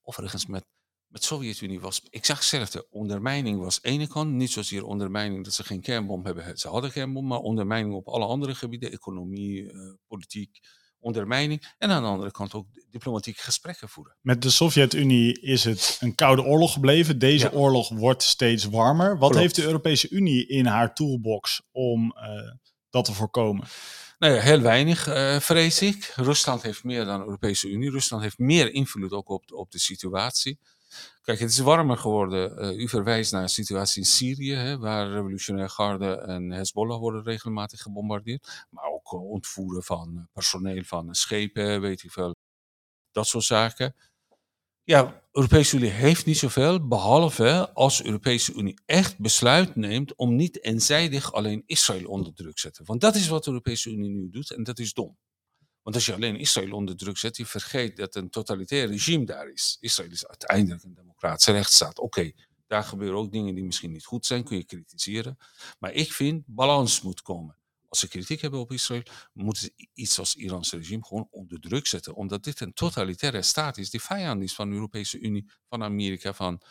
Overigens, met, met Sovjet-Unie was, ik zag zelf, de ondermijning was ene kant, niet zozeer ondermijning dat ze geen kernbom hebben, ze hadden kernbom, maar ondermijning op alle andere gebieden, economie, uh, politiek, ondermijning. En aan de andere kant ook diplomatieke gesprekken voeren. Met de Sovjet-Unie is het een koude oorlog gebleven. Deze oorlog wordt steeds warmer. Wat heeft de Europese Unie in haar toolbox om uh, dat te voorkomen? Nou ja, heel weinig, uh, vrees ik. Rusland heeft meer dan de Europese Unie. Rusland heeft meer invloed ook op, op de situatie. Kijk, het is warmer geworden. Uh, u verwijst naar een situatie in Syrië, hè, waar revolutionaire garde en Hezbollah worden regelmatig gebombardeerd. Maar ook uh, ontvoeren van personeel van schepen, weet ik veel. Dat soort zaken. Ja, Europese Unie heeft niet zoveel, behalve als de Europese Unie echt besluit neemt om niet eenzijdig alleen Israël onder druk te zetten. Want dat is wat de Europese Unie nu doet en dat is dom. Want als je alleen Israël onder druk zet, je vergeet dat een totalitair regime daar is. Israël is uiteindelijk een democratische rechtsstaat. Oké, daar gebeuren ook dingen die misschien niet goed zijn, kun je kritiseren. Maar ik vind, balans moet komen. Als ze kritiek hebben op Israël, moeten ze iets als Iraans regime gewoon onder druk zetten. Omdat dit een totalitaire staat is die vijand is van de Europese Unie, van Amerika, van,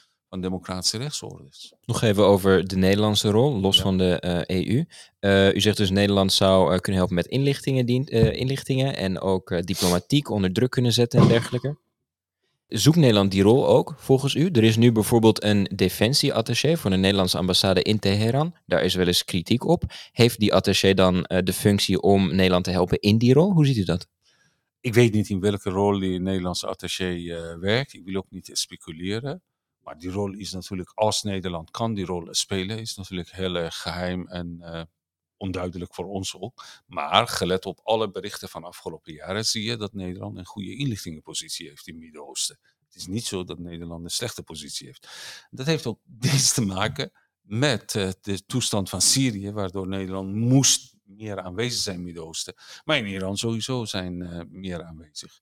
van democratische rechtsorders. Nog even over de Nederlandse rol, los van de EU. Uh, u zegt dus Nederland zou uh, kunnen helpen met inlichtingen, dien, uh, inlichtingen en ook diplomatiek onder druk kunnen zetten en dergelijke. Zoekt Nederland die rol ook, volgens u? Er is nu bijvoorbeeld een defensieattaché voor de Nederlandse ambassade in Teheran. Daar is wel eens kritiek op. Heeft die attaché dan de functie om Nederland te helpen in die rol? Hoe ziet u dat? Ik weet niet in welke rol die Nederlandse attaché werkt. Ik wil ook niet speculeren. Maar die rol is natuurlijk, als Nederland kan die rol spelen, is natuurlijk heel geheim en uh, onduidelijk voor ons ook. Maar gelet op alle berichten van afgelopen jaren zie je dat Nederland een goede inlichtingenpositie heeft in het Midden-Oosten. Het is niet zo dat Nederland een slechte positie heeft. Dat heeft ook niets te maken met uh, de toestand van Syrië, waardoor Nederland moest meer aanwezig zijn in het Midden-Oosten. Maar in Iran sowieso zijn uh, meer aanwezig.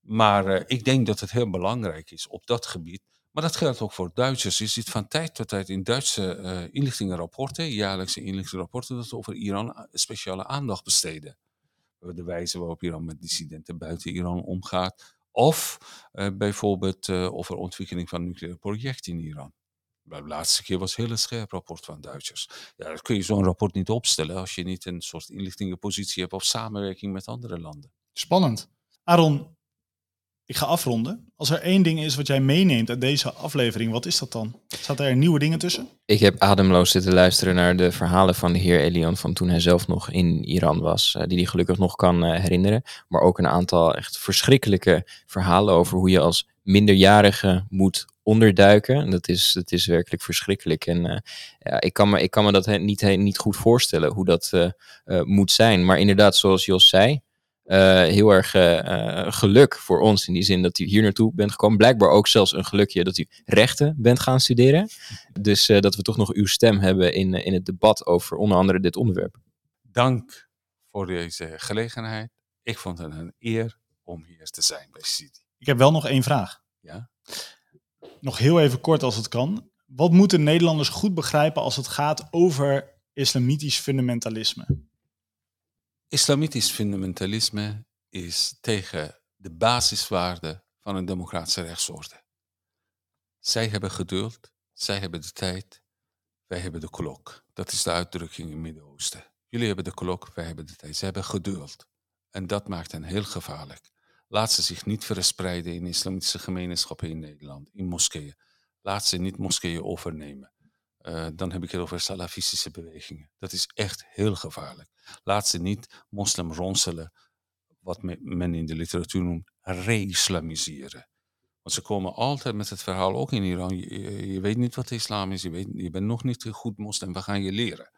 Maar ik denk dat het heel belangrijk is op dat gebied maar dat geldt ook voor Duitsers. Je ziet van tijd tot tijd in Duitse uh, inlichtingenrapporten, jaarlijkse inlichtingenrapporten, dat ze over Iran eh, speciale aandacht besteden. De wijze waarop Iran met dissidenten buiten Iran omgaat. Of uh, bijvoorbeeld over ontwikkeling van nucleaire projecten in Iran. De laatste keer was een hele scherp rapport van Duitsers. Ja, dat kun je zo'n rapport niet opstellen als je niet een soort inlichtingenpositie hebt of samenwerking met andere landen. Spannend. Aaron, ik ga afronden. Als er één ding is wat jij meeneemt uit deze aflevering, wat is dat dan? Zaten er nieuwe dingen tussen? Ik heb ademloos zitten luisteren naar de verhalen van de heer Elian van toen hij zelf nog in Iran was, uh, die hij gelukkig nog kan uh, herinneren. Maar ook een aantal echt verschrikkelijke verhalen over hoe je als minderjarige moet onderduiken. Dat is, dat is werkelijk verschrikkelijk. En uh, ja, ik, kan me, ik kan me dat niet, niet goed voorstellen hoe dat moet zijn. Maar inderdaad, zoals Jos zei, uh, heel erg uh, geluk voor ons in die zin dat u hier naartoe bent gekomen. Blijkbaar ook zelfs een gelukje dat u rechten bent gaan studeren. Dus uh, dat we toch nog uw stem hebben in, in het debat over onder andere dit onderwerp. Dank voor deze gelegenheid. Ik vond het een eer om hier te zijn bij City. Ik heb wel nog één vraag. Ja? Nog heel even kort als het kan. Wat moeten Nederlanders goed begrijpen als het gaat over islamitisch fundamentalisme? Islamitisch fundamentalisme is tegen de basiswaarden van een democratische rechtsorde. Zij hebben geduld, zij hebben de tijd, wij hebben de klok. Dat is de uitdrukking in het Midden-Oosten. Jullie hebben de klok, wij hebben de tijd. Zij hebben geduld. En dat maakt hen heel gevaarlijk. Laat ze zich niet verspreiden in islamitische gemeenschappen in Nederland, in moskeeën. Laat ze niet moskeeën overnemen. Uh, dan heb ik het over salafistische bewegingen. Dat is echt heel gevaarlijk. Laat ze niet moslim ronselen, wat men in de literatuur noemt, re-islamiseren. Want ze komen altijd met het verhaal, ook in Iran, je, weet niet wat de islam is, je, weet, je bent nog niet goed moslim, we gaan je leren.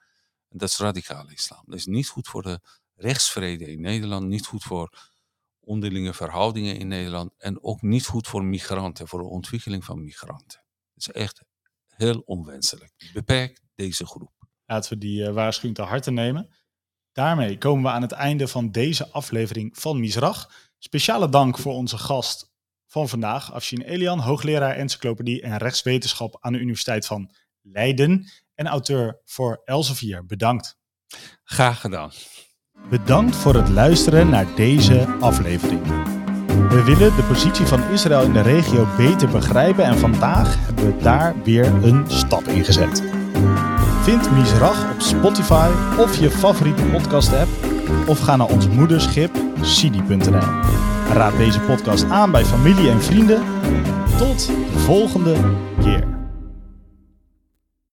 En dat is radicale islam. Dat is niet goed voor de rechtsvrede in Nederland, niet goed voor onderlinge verhoudingen in Nederland en ook niet goed voor migranten, voor de ontwikkeling van migranten. Het is echt heel onwenselijk. Beperk deze groep. Laten we die uh, waarschuwing te harte nemen. Daarmee komen we aan het einde van deze aflevering van Misrach. Speciale dank voor onze gast van vandaag, Afshin Elian, hoogleraar encyclopedie en rechtswetenschap aan de Universiteit van Leiden en auteur voor Elsevier. Bedankt. Graag gedaan. Bedankt voor het luisteren naar deze aflevering. We willen de positie van Israël in de regio beter begrijpen en vandaag hebben we daar weer een stap in gezet. Vind Misrach op Spotify of je favoriete podcast app of ga naar ons moederschip sidi.nl. Raad deze podcast aan bij familie en vrienden. Tot de volgende keer.